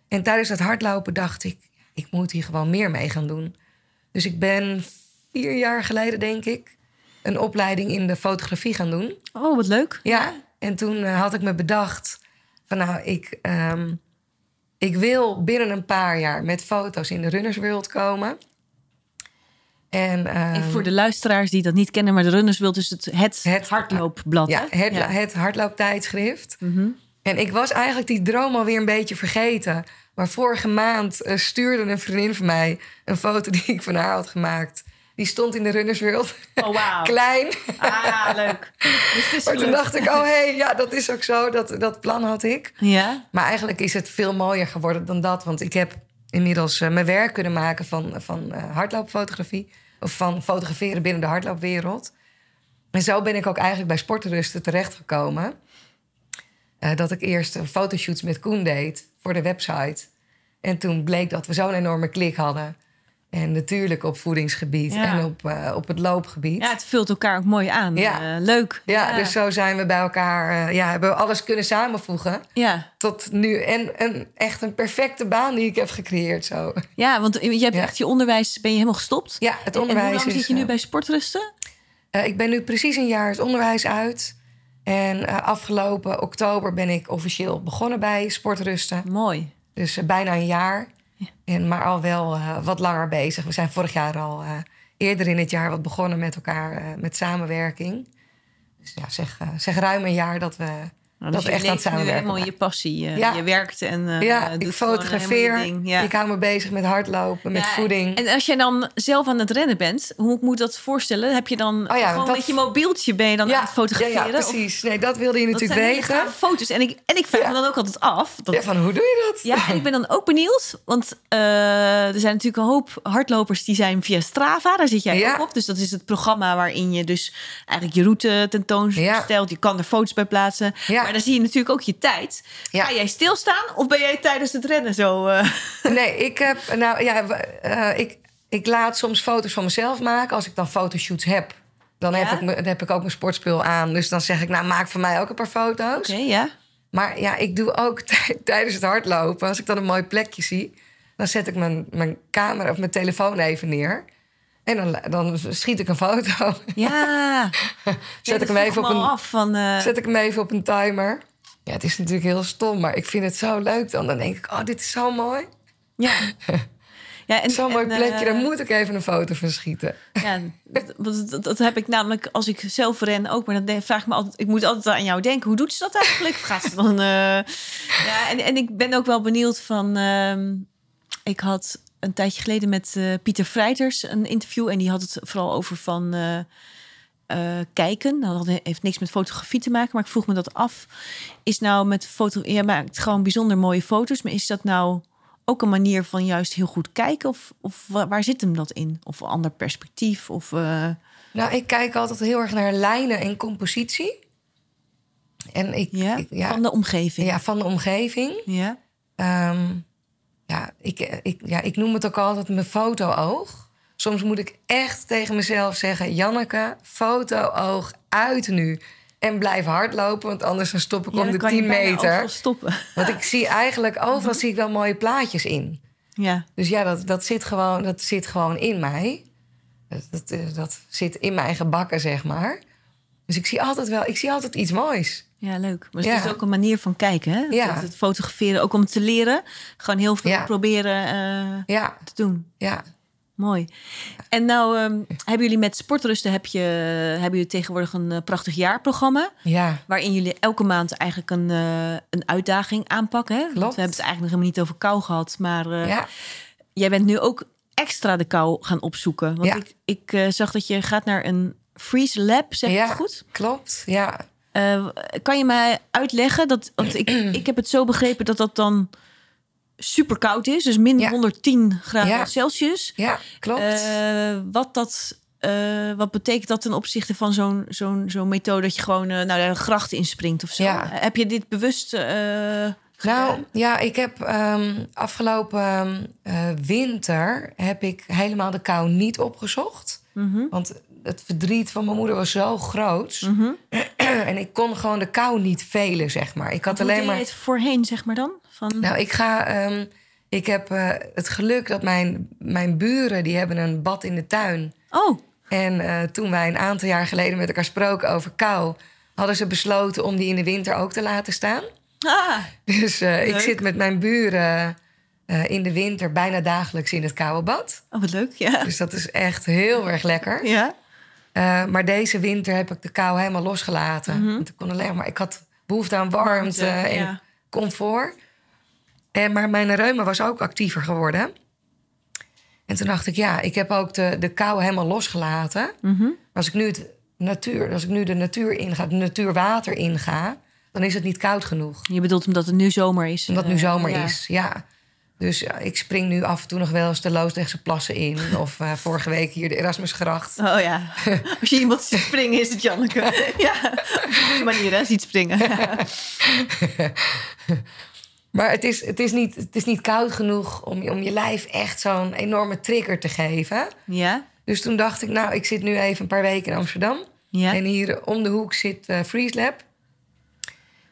En tijdens het hardlopen dacht ik, ik moet hier gewoon meer mee gaan doen. Dus ik ben vier jaar geleden, denk ik, een opleiding in de fotografie gaan doen. Oh, wat leuk. Ja, en toen eh, had ik me bedacht van nou, ik, ehm, ik wil binnen een paar jaar met foto's in de Runners World komen. En, ehm, voor de luisteraars die dat niet kennen, maar de Runners World is het, het, Het- hardloopblad. ja, het, Ja. het hardlooptijdschrift. Mhm. En ik was eigenlijk die droom alweer een beetje vergeten. Maar vorige maand eh, stuurde een vriendin van mij een foto die ik van haar had gemaakt. Die stond in de Runners World. Oh, wauw. Klein. Ah, leuk. Dus Maar toen dacht ik, oh hé, hey, ja, dat is ook zo. Dat, dat plan had ik. Ja? Maar eigenlijk is het veel mooier geworden dan dat. Want ik heb inmiddels eh, mijn werk kunnen maken van, van eh, hardloopfotografie. Of van fotograferen binnen de hardloopwereld. En zo ben ik ook eigenlijk bij Sportenrusten terechtgekomen. eh, dat ik eerst een fotoshoots met Koen deed voor de website. En toen bleek dat we zo'n enorme klik hadden. En natuurlijk op voedingsgebied Ja. en op, eh, op het loopgebied. Ja, het vult elkaar ook mooi aan. Ja. Eh, leuk. Ja, dus zo zijn we bij elkaar. eh, ja, hebben we alles kunnen samenvoegen. Ja. Tot nu. En echt een perfecte baan die ik heb gecreëerd. Zo. ja, want je hebt echt je onderwijs, ben je helemaal gestopt. Ja, het En onderwijs hoe lang is. zit je nu bij Sportrusten? ik ben nu precies een jaar het onderwijs uit. En afgelopen oktober ben ik officieel begonnen bij Sportrusten. Mooi. Dus bijna een jaar. En, maar al wel eh, wat langer bezig. We zijn vorig jaar al eh, eerder in het jaar wat begonnen met elkaar eh, met samenwerking. Dus ja, zeg, zeg ruim een jaar dat we, Nou, dat dus je echt aan het samenwerken helemaal je passie. eh, Ja. Je werkt en eh, ja, ik gewoon fotografeer. je. Ja. Ik hou me bezig met hardlopen, met Ja, voeding. En als jij dan zelf aan het rennen bent, hoe moet dat voorstellen? Heb je dan Oh ja, gewoon dat- met je mobieltje ben je dan aan het fotograferen? Ja, ja, Of- precies. Nee, dat wilde je natuurlijk weten. foto's. En ik, en ik vraag Ja. me dan ook altijd af. Dat, Ja, van hoe doe je dat? Ja, en ik ben dan ook benieuwd. Want eh, er zijn natuurlijk een hoop hardlopers die zijn via Strava. Daar zit jij Ja. ook op. Dus dat is het programma waarin je dus eigenlijk je route tentoonstelt. Je kan er foto's bij plaatsen. Maar dan zie je natuurlijk ook je tijd. Ja. Ga jij stilstaan of ben jij tijdens het rennen zo... eh, Nee, ik heb. Nou ja, eh, ik, ik laat soms foto's van mezelf maken. Als ik dan fotoshoots heb, dan, Ja? heb, ik, dan heb ik ook mijn sportspul aan. Dus dan zeg ik, nou, maak voor mij ook een paar foto's. Oké, ja. Maar ja, ik doe ook tij- tijdens het hardlopen, als ik dan een mooi plekje zie, dan zet ik mijn, mijn camera of mijn telefoon even neer. En dan, dan schiet ik een foto. Ja. Zet ik hem even op een, af van... eh, zet ik hem even op een timer. Ja, het is natuurlijk heel stom, maar ik vind het zo leuk dan. Dan denk ik, oh, dit is zo mooi. ja. Ja, en, Zo'n mooi en, plekje, eh, daar moet ik even een foto van schieten. Ja, dat, dat, heb ik namelijk als ik zelf ren ook. Maar dan vraag ik me altijd, ik moet altijd aan jou denken. Hoe doet ze dat eigenlijk? Gaat ze dan? eh, Ja, en, en ik ben ook wel benieuwd van. ehm, ik had een tijdje geleden met eh, Pieter Vrijters een interview en die had het vooral over van. eh, eh, kijken. Nou, dat heeft niks met fotografie te maken, maar ik vroeg me dat af. Is nou met foto, je maakt gewoon bijzonder mooie foto's, maar is dat nou ook een manier van juist heel goed kijken? Of, of wa- waar zit hem dat in? Of een ander perspectief? Of, Nou, ik kijk altijd heel erg naar lijnen en compositie. En ik, ja, ik- ja, van de omgeving. ja, van de omgeving. Ja. Ehm, ja, ik, ik, ja, ik noem het ook altijd mijn foto-oog. Soms moet ik echt tegen mezelf zeggen... Janneke, foto-oog uit nu. En blijf hardlopen, want anders dan stop ik Ja, om de kan je 10 bijna meter. stoppen. Want ik zie eigenlijk overal zie ik wel mooie plaatjes in. Ja. Dus ja, dat, dat, zit, gewoon, dat zit gewoon in mij. Dat, dat, eh, dat zit in mijn gebakken, zeg maar. Dus ik zie altijd wel, ik zie altijd iets moois. Ja, leuk. Maar Ja. het is ook een manier van kijken, hè? Ja. Het, het fotograferen, ook om te leren. Gewoon heel veel Ja. proberen eh, te doen. ja. Mooi. En nou, ehm, hebben jullie met Sportrusten heb je, hebben jullie tegenwoordig een eh, prachtig jaarprogramma. Ja, Waarin jullie elke maand eigenlijk een, eh, een uitdaging aanpakken. Hè? Want we hebben het eigenlijk nog helemaal niet over kou gehad. Maar jij bent nu ook extra de kou gaan opzoeken. Want ik, ik zag dat je gaat naar een freeze lab, zeg ik het goed? Klopt, ja. Eh, kan je mij uitleggen dat, want ik, ik heb het zo begrepen dat dat dan super koud is, dus min Ja. 110 graden Ja. Celsius. Ja, klopt. Eh, wat dat, eh, wat betekent dat ten opzichte van zo'n zo'n zo'n methode dat je gewoon eh nou, de gracht inspringt of zo? Ja. Heb je dit bewust? eh, nou, ja, ik heb ehm, afgelopen eh, winter heb ik helemaal de kou niet opgezocht. Mhm. Want het verdriet van mijn moeder was zo groot. Mhm. en ik kon gewoon de kou niet velen, zeg maar. Ik had Hoe alleen deed je maar... het voorheen, zeg maar dan? Van, Nou, ik ga. ehm, ik heb eh, het geluk dat mijn, mijn buren die hebben een bad in de tuin. Oh, En eh, toen wij een aantal jaar geleden met elkaar spraken over kou, hadden ze besloten om die in de winter ook te laten staan. ah, Dus eh, ik zit met mijn buren in de winter bijna dagelijks in het koude bad. oh, wat leuk, ja. Dus dat is echt heel erg lekker. Ja, Eh, maar deze winter heb ik de kou helemaal losgelaten. Want ik kon alleen maar. Ik had behoefte aan warmte en ja. comfort. En, maar mijn reuma was ook actiever geworden. En toen dacht ik, ja, ik heb ook de, de kou helemaal losgelaten. Maar als ik nu het natuur, als ik nu de natuur inga, de natuurwater inga, dan is het niet koud genoeg. Je bedoelt omdat het nu zomer is. Omdat het nu eh, zomer ja. is, ja. Dus ja, ik spring nu af en toe nog wel eens de Loosdrechtse plassen in. Of eh, vorige week hier de Erasmusgracht. Oh ja, als je iemand ziet springen is het Janneke. ja, op goede manier hè, ziet springen. Maar het is, het is, niet, het is niet koud genoeg om, je- om je lijf echt zo'n enorme trigger te geven. ja, Dus toen dacht ik, nou, ik zit nu even een paar weken in Amsterdam. ja. En hier om de hoek zit eh Freeze Lab.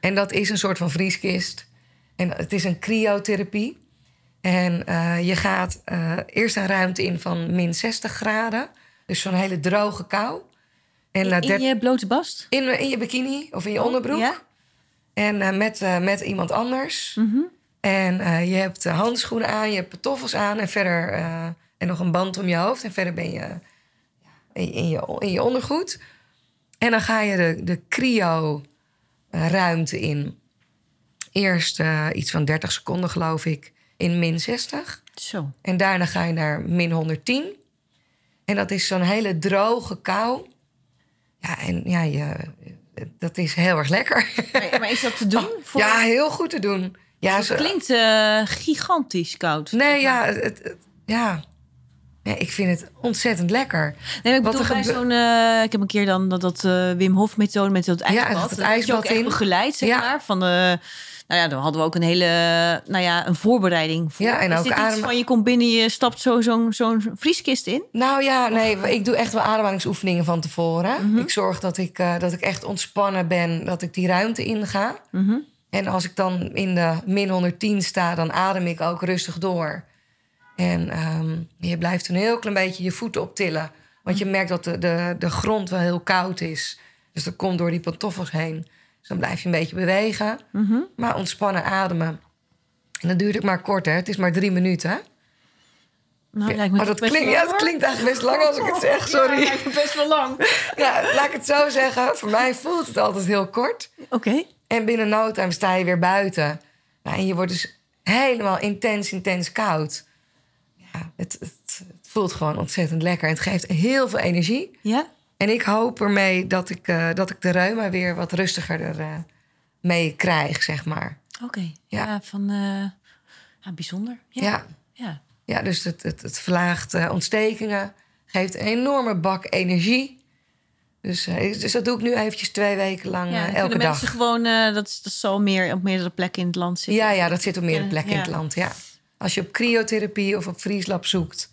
En dat is een soort van vrieskist. En het is een cryotherapie. En eh, je gaat eh, eerst een ruimte in van min 60 graden. Dus zo'n hele droge kou. En in, je blote bast? in, in je bikini of in je onderbroek. Ja? En eh, met, met iemand anders. Mhm. En je hebt handschoenen aan, je hebt pantoffels aan en verder en nog een band om je hoofd. En verder ben je in, in je in je ondergoed. En dan ga je de, de cryo-ruimte in. Eerst iets van 30 seconden, geloof ik, in min 60. Zo. En daarna ga je naar min 110. En dat is zo'n hele droge kou. Ja, en ja, je, dat is heel erg lekker. Maar, maar is dat te doen? Voor... Ja, heel goed te doen. Ja, het zo- klinkt eh, gigantisch koud. Nee, ja, het, het- het- ja. Nee, ik vind het ontzettend lekker. Nee, ik bedoel, bij zo'n... eh, ik heb een keer dan dat, dat eh, Wim Hof methode met dat ijsbad. het Dat je ijsbad echt in. begeleid, zeg Ja. maar. Van de, nou ja, dan hadden we ook een hele, nou ja, een voorbereiding voor. Ja, en Is ook dit iets adem- van je komt binnen, je stapt zo zo'n zo'n vrieskist in? Nou ja, nee, ik doe echt wel ademhalingsoefeningen van tevoren. Ik zorg dat ik, eh, dat ik echt ontspannen ben, dat ik die ruimte inga. Mhm. En als ik dan in de min 110 sta, dan adem ik ook rustig door. En ehm, je blijft een heel klein beetje je voeten optillen. Want je merkt dat de, de, de grond wel heel koud is. Dus dat komt door die pantoffels heen. Dus dan blijf je een beetje bewegen. Mhm. Maar ontspannen ademen. En dat duurt het maar kort, hè. Het is maar drie minuten. Nou, lijkt me maar toch dat klinkt, ja, klinkt eigenlijk best lang als ik het zeg, sorry. Ja, lijkt me best wel lang. Ja, laat ik het zo zeggen. Voor mij voelt het altijd heel kort. Oké. En binnen no time sta je weer buiten. Nou, en je wordt dus helemaal intens, intens koud. Ja, het, het, het voelt gewoon ontzettend lekker. En het geeft heel veel energie. Ja? En ik hoop ermee dat ik, eh, dat ik de reuma weer wat rustiger er eh, mee krijg, zeg maar. Oké. Ja. Ja. van... eh, ja, bijzonder. Ja. Ja, ja. ja dus het, het, het verlaagt ontstekingen. Geeft een enorme bak energie. Dus, dus dat doe ik nu eventjes twee weken lang Ja, elke dag. mensen gewoon... dat, is- dat zal meer op meerdere plekken in het land zitten. Ja, ja, dat zit op meerdere Ja, plekken in het land. Ja. Als je op cryotherapie of op vrieslab zoekt,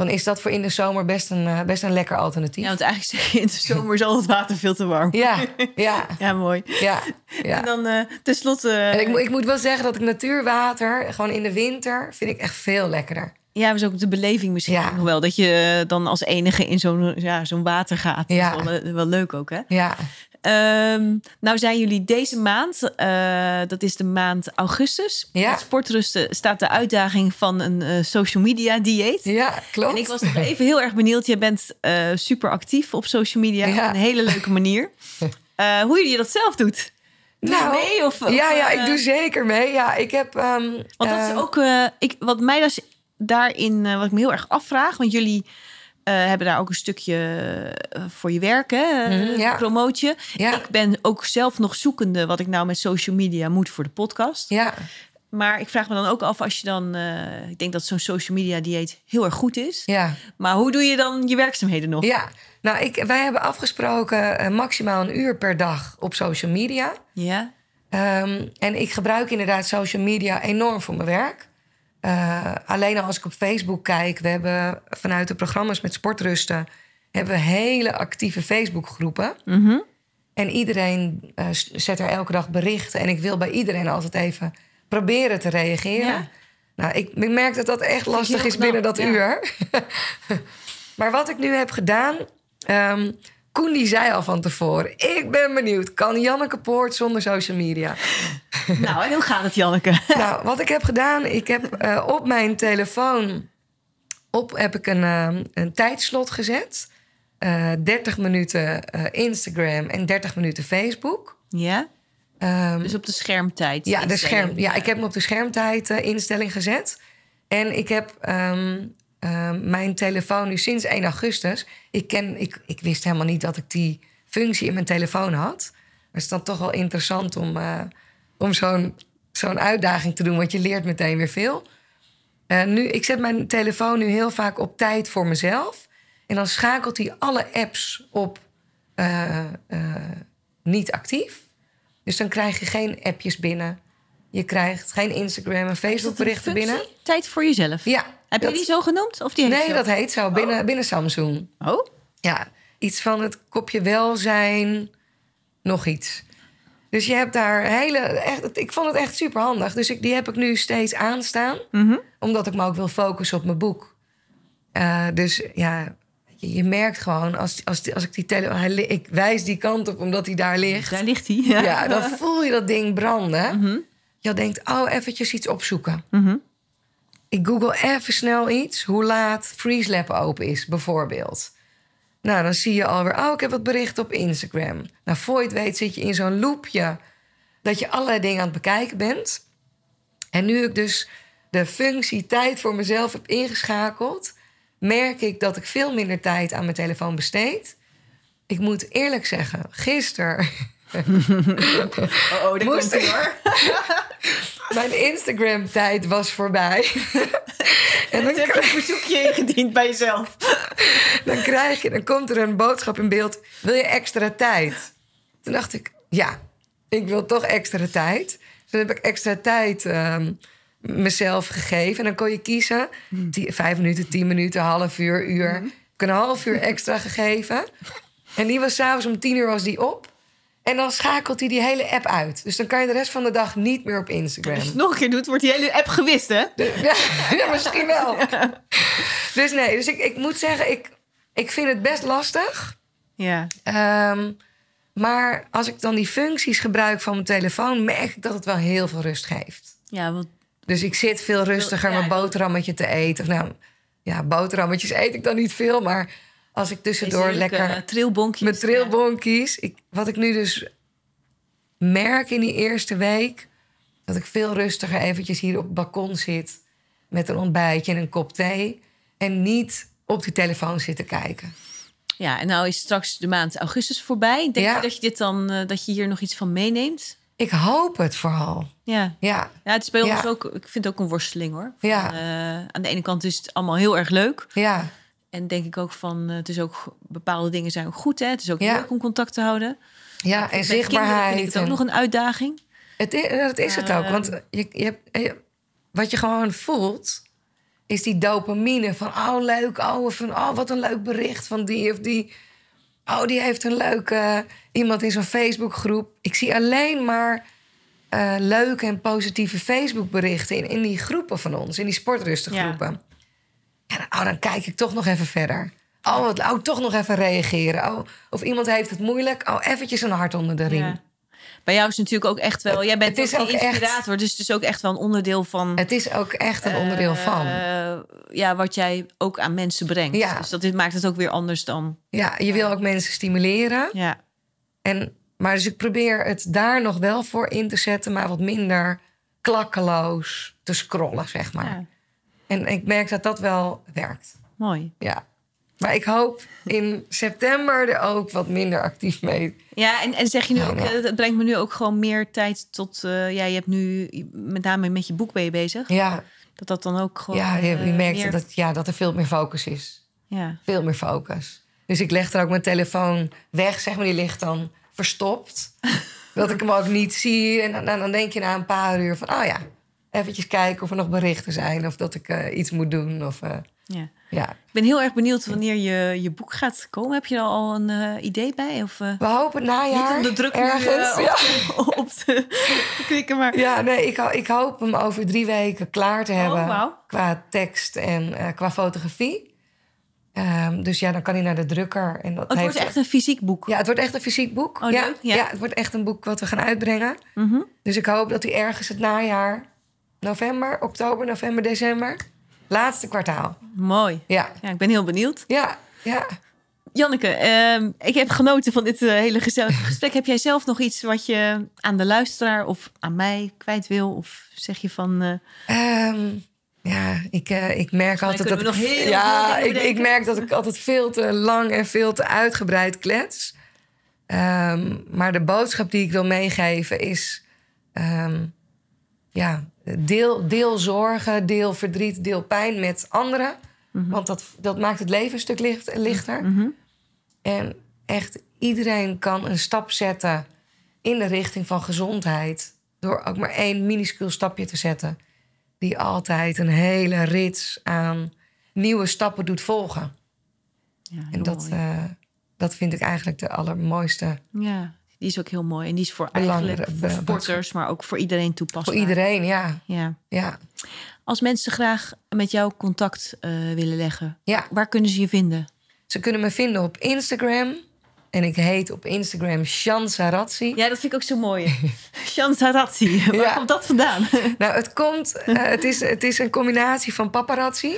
dan is dat voor in de zomer best een, eh, best een lekker alternatief. Ja, want eigenlijk zeg je in de zomer is al het water veel te warm. Ja, ja, Ja, mooi. ja. ja. En dan eh tenslotte... En ik, moet- ik moet wel zeggen dat ik natuurwater, gewoon in de winter, vind ik echt veel lekkerder. Ja, maar is ook de beleving misschien Ja. nog wel. Dat je eh, dan als enige in zo'n ja, zo'n water gaat. Ja. Dat is wel, wel leuk ook, hè? Ja, Ehm, nou zijn jullie deze maand, eh, dat is de maand augustus. Ja. Met sportrusten staat de uitdaging van een eh, social media dieet. ja klopt. En ik was nog even heel erg benieuwd. Jij bent eh, super actief op social media Ja. op een hele leuke manier. Hoe je dat zelf doet? Doe je mee? Of, of, ja, ja, ik doe zeker mee. Ja, ik heb... ehm, Want dat is ook ik, wat mij dus daarin, wat ik me heel erg afvraag. Want jullie hebben daar ook een stukje eh, voor je werk, hè? eh, Mhm, ja. promoot je. Ja. Ik ben ook zelf nog zoekende wat ik nou met social media moet voor de podcast. Ja, Maar ik vraag me dan ook af als je dan, eh, ik denk dat zo'n social media dieet heel erg goed is. ja. Maar hoe doe je dan je werkzaamheden nog? Ja, nou, ik, wij hebben afgesproken eh, maximaal een uur per dag op social media. Ja? Ehm, en ik gebruik inderdaad social media enorm voor mijn werk. Eh, alleen al als ik op Facebook kijk, we hebben vanuit de programma's met sportrusten hebben we hele actieve Facebookgroepen. Mhm. En iedereen eh, zet er elke dag berichten. En ik wil bij iedereen altijd even proberen te reageren. Ja. Nou, ik, ik merk dat dat echt lastig is knap, binnen dat ja. uur. maar wat ik nu heb gedaan... ehm, Koen die zei al van tevoren... ik ben benieuwd, kan Janneke Poort zonder social media? nou, en hoe gaat het, Janneke? nou, wat ik heb gedaan... ik heb eh, op mijn telefoon... Op heb ik een, ehm, een tijdslot gezet. Eh 30 minuten eh, Instagram en 30 minuten Facebook. ja? Ehm, Dus op de schermtijd. ja, de scherm, ja, ik heb hem op de schermtijd eh, instelling gezet. En ik heb ehm, ehm, mijn telefoon nu sinds 1 augustus. Ik, ken, ik, ik wist helemaal niet dat ik die functie in mijn telefoon had. Maar het is dan toch wel interessant om, eh, om zo'n zo'n uitdaging te doen, want je leert meteen weer veel. Eh, nu, ik zet mijn telefoon nu heel vaak op tijd voor mezelf. En dan schakelt hij alle apps op eh, niet actief. Dus dan krijg je geen appjes binnen. Je krijgt geen Instagram en Facebook berichten binnen. Tijd voor jezelf. Ja. Heb dat- je die zo genoemd? Of die heet Nee, zo? dat heet zo. Binnen, binnen Samsung. Oh? Ja, iets van het kopje welzijn, nog iets. Dus je hebt daar hele... Echt, ik vond het echt super handig. Dus ik, die heb ik nu steeds aanstaan. Mhm. Omdat ik me ook wil focussen op mijn boek. Eh, dus ja, je, je merkt gewoon... Als, als, als ik die telefoon... Ik wijs die kant op omdat hij daar ligt. Daar ligt hij. Ja. Ja, dan voel je dat ding branden. Mhm. Je denkt, oh, eventjes iets opzoeken. Mhm. Ik google even snel iets. Hoe laat Freeze Lab open is, bijvoorbeeld. Nou, dan zie je alweer, oh, ik heb wat berichten op Instagram. Nou, voor je het weet zit je in zo'n loopje... dat je allerlei dingen aan het bekijken bent. En nu ik dus de functie tijd voor mezelf heb ingeschakeld... merk ik dat ik veel minder tijd aan mijn telefoon besteed. Ik moet eerlijk zeggen, gisteren... Oh, oh Moest ik- hoor. Mijn Instagram-tijd was voorbij. en dan, heb je een verzoekje ingediend bij jezelf. dan krijg je, dan komt er een boodschap in beeld. Wil je extra tijd? Toen dacht ik, ja, ik wil toch extra tijd. Dus dan heb ik extra tijd ehm, mezelf gegeven. En dan kon je kiezen, die, vijf minuten, tien minuten, half uur, uur. Ik heb een half uur extra gegeven. En die was s'avonds om tien uur was die op. En dan schakelt hij die hele app uit. Dus dan kan je de rest van de dag niet meer op Instagram. Als je het nog een keer doet, wordt die hele app gewist, hè? Ja, ja, misschien wel. Dus nee, dus ik, ik moet zeggen, ik, ik vind het best lastig. Ja. Ehm, maar als ik dan die functies gebruik van mijn telefoon, merk ik dat het wel heel veel rust geeft. Ja, want Dus ik zit veel rustiger Ja, mijn boterhammetje te eten. Of nou, ja, boterhammetjes eet ik dan niet veel, maar als ik tussendoor deze lekker eh, trilbonkjes. met trilbonkies. Ik, wat ik nu dus merk in die eerste week... dat ik veel rustiger eventjes hier op het balkon zit... met een ontbijtje en een kop thee... en niet op die telefoon zitten kijken. Ja, en nou is straks de maand augustus voorbij. Denk Ja. je dat je dit dan, eh, dat je hier nog iets van meeneemt? Ik hoop het vooral. Ja. Ja, Ja, het is bij ons ook, ik vind het ook een worsteling hoor. Van, Ja. eh, aan de ene kant is het allemaal heel erg leuk. ja, En denk ik ook van, eh, het is ook, bepaalde dingen zijn goed hè. Het is ook Ja. leuk om contact te houden. ja. En kinderen zichtbaarheid. vind ik het ook en- nog een uitdaging. Het is, dat is het ook. Want je, je hebt, je- wat je gewoon voelt, is die dopamine van... oh, leuk, oh, of van, oh, wat een leuk bericht van die of die. Oh, die heeft een leuke... iemand in zo'n Facebookgroep. Ik zie alleen maar eh, leuke en positieve Facebook-berichten... In, in die groepen van ons, in die sportrustengroepen. Ja. Oh, dan kijk ik toch nog even verder. Oh, wat, oh, toch nog even reageren. Oh, of iemand heeft het moeilijk. Oh, eventjes een hart onder de riem. Ja. Bij jou is het natuurlijk ook echt wel... Jij bent het is ook echt- inspirator. Dus het is ook echt wel een onderdeel van... Het is ook echt een onderdeel van. eh, ja, wat jij ook aan mensen brengt. Ja. Dus dat dit maakt het ook weer anders dan... Ja, je wil ook mensen stimuleren. Ja, En, maar dus ik probeer het daar nog wel voor in te zetten, maar wat minder klakkeloos te scrollen, zeg maar. ja. En ik merk dat dat wel werkt. mooi. Ja. Maar ik hoop in september er ook wat minder actief mee. Ja, en, en zeg je nu ook, ja. eh, het brengt me nu ook gewoon meer tijd tot... eh, ja, je hebt nu met name met je boek ben je bezig. Ja, Dat dat dan ook gewoon... ja je, eh, merkt meer- dat, ja, dat er veel meer focus is. Ja, Veel meer focus. Dus ik leg er ook mijn telefoon weg, zeg maar. Die ligt dan verstopt. dat ik hem ook niet zie. En dan, dan denk je na een paar uur van... oh ja, eventjes kijken of er nog berichten zijn... of dat ik eh, iets moet doen. Of, eh, ja. ja. Ik ben heel erg benieuwd wanneer je, je boek gaat komen. Heb je er al een eh, idee bij? Of, We hopen najaar niet om de druk nu, ergens. op, ja. op te klikken, maar... ja, nee, ik, ik hoop hem over drie weken klaar te hebben. Oh, wauw. Qua tekst en qua fotografie. Ehm, dus ja, dan kan hij naar de drukker. En dat Oh, het heeft wordt echt een fysiek boek. Ja, het wordt echt een fysiek boek. Oh, ja. ja. het wordt echt een boek wat we gaan uitbrengen. Mhm. Dus ik hoop dat hij ergens het najaar, november, oktober, november, december, laatste kwartaal. Mooi. Ja, Ja, ik ben heel benieuwd. ja, ja. Janneke, ehm, ik heb genoten van dit eh, hele gezellige gesprek. Heb jij zelf nog iets wat je aan de luisteraar of aan mij kwijt wil? Of zeg je van... eh, Ehm, ja, ik, eh, ik merk altijd dat ik, nog heel ja, ik, ik merk dat ik altijd veel te lang en veel te uitgebreid klets. Ehm, maar de boodschap die ik wil meegeven is, ja, deel, deel zorgen, deel verdriet, deel pijn met anderen. Mhm. Want dat, dat maakt het leven een stuk licht, lichter. En echt iedereen kan een stap zetten in de richting van gezondheid. Door ook maar één minuscuul stapje te zetten. Die altijd een hele rits aan nieuwe stappen doet volgen. Ja, En dat, eh, dat vind ik eigenlijk de allermooiste ja, die is ook heel mooi. En die is voor eigenlijk voor sporters, maar ook voor iedereen toepasbaar. voor iedereen, ja. Ja. Ja, Als mensen graag met jou contact eh, willen leggen, ja. waar kunnen ze je vinden? Ze kunnen me vinden op Instagram. En ik heet op Instagram Shan Saratsi. Ja, dat vind ik ook zo mooi. Shansaratsi, waar Ja. komt dat vandaan? Nou, het komt, eh, het, is, het is een combinatie van paparazzi.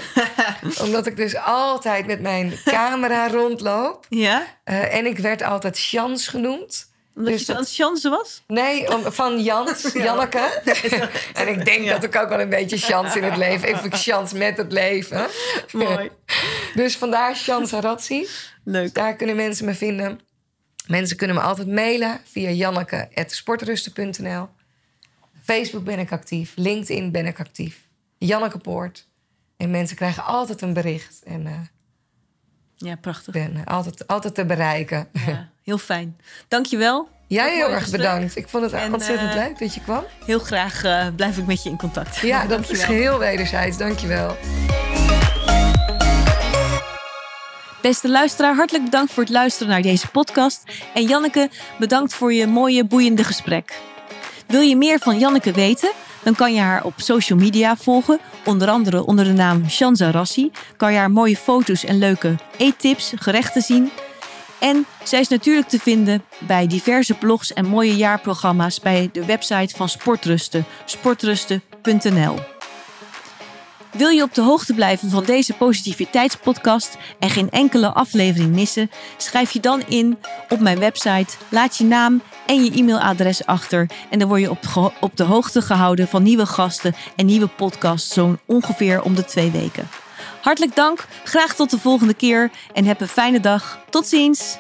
omdat ik dus altijd met mijn camera rondloop. ja? Eh, en ik werd altijd Sjans genoemd. Omdat Dus je aan het chansen was? Nee, om- van Jans, Janneke. en ik denk dat ik ook wel een beetje chance in het leven. Even chance met het leven. Mooi. Dus vandaar Sjans Saratsi. Leuk. Daar kunnen mensen me vinden. Mensen kunnen me altijd mailen via janneke.sportrusten.nl. Facebook ben ik actief. LinkedIn ben ik actief. Janneke Poort. En mensen krijgen altijd een bericht. En eh, Ja, prachtig. ben altijd, altijd te bereiken. Ja, heel fijn. Dankjewel. Jij heel erg bedankt. Ik vond het En, ontzettend eh, leuk dat je kwam. Heel graag eh, blijf ik met je in contact. Ja, dat is geheel wederzijds. Dankjewel. Beste luisteraar, hartelijk bedankt voor het luisteren naar deze podcast. En Janneke, bedankt voor je mooie, boeiende gesprek. Wil je meer van Janneke weten? Dan kan je haar op social media volgen. Onder andere onder de naam Shanza Rassi. Kan je haar mooie foto's en leuke eettips, gerechten zien. En zij is natuurlijk te vinden bij diverse blogs en mooie jaarprogramma's bij de website van Sportrusten, sportrusten.nl. Wil je op de hoogte blijven van deze positiviteitspodcast en geen enkele aflevering missen? Schrijf je dan in op mijn website, laat je naam en je e-mailadres achter en dan word je op, de hoogte gehouden van nieuwe gasten en nieuwe podcasts zo'n ongeveer om de twee weken. Hartelijk dank, graag tot de volgende keer en heb een fijne dag. Tot ziens!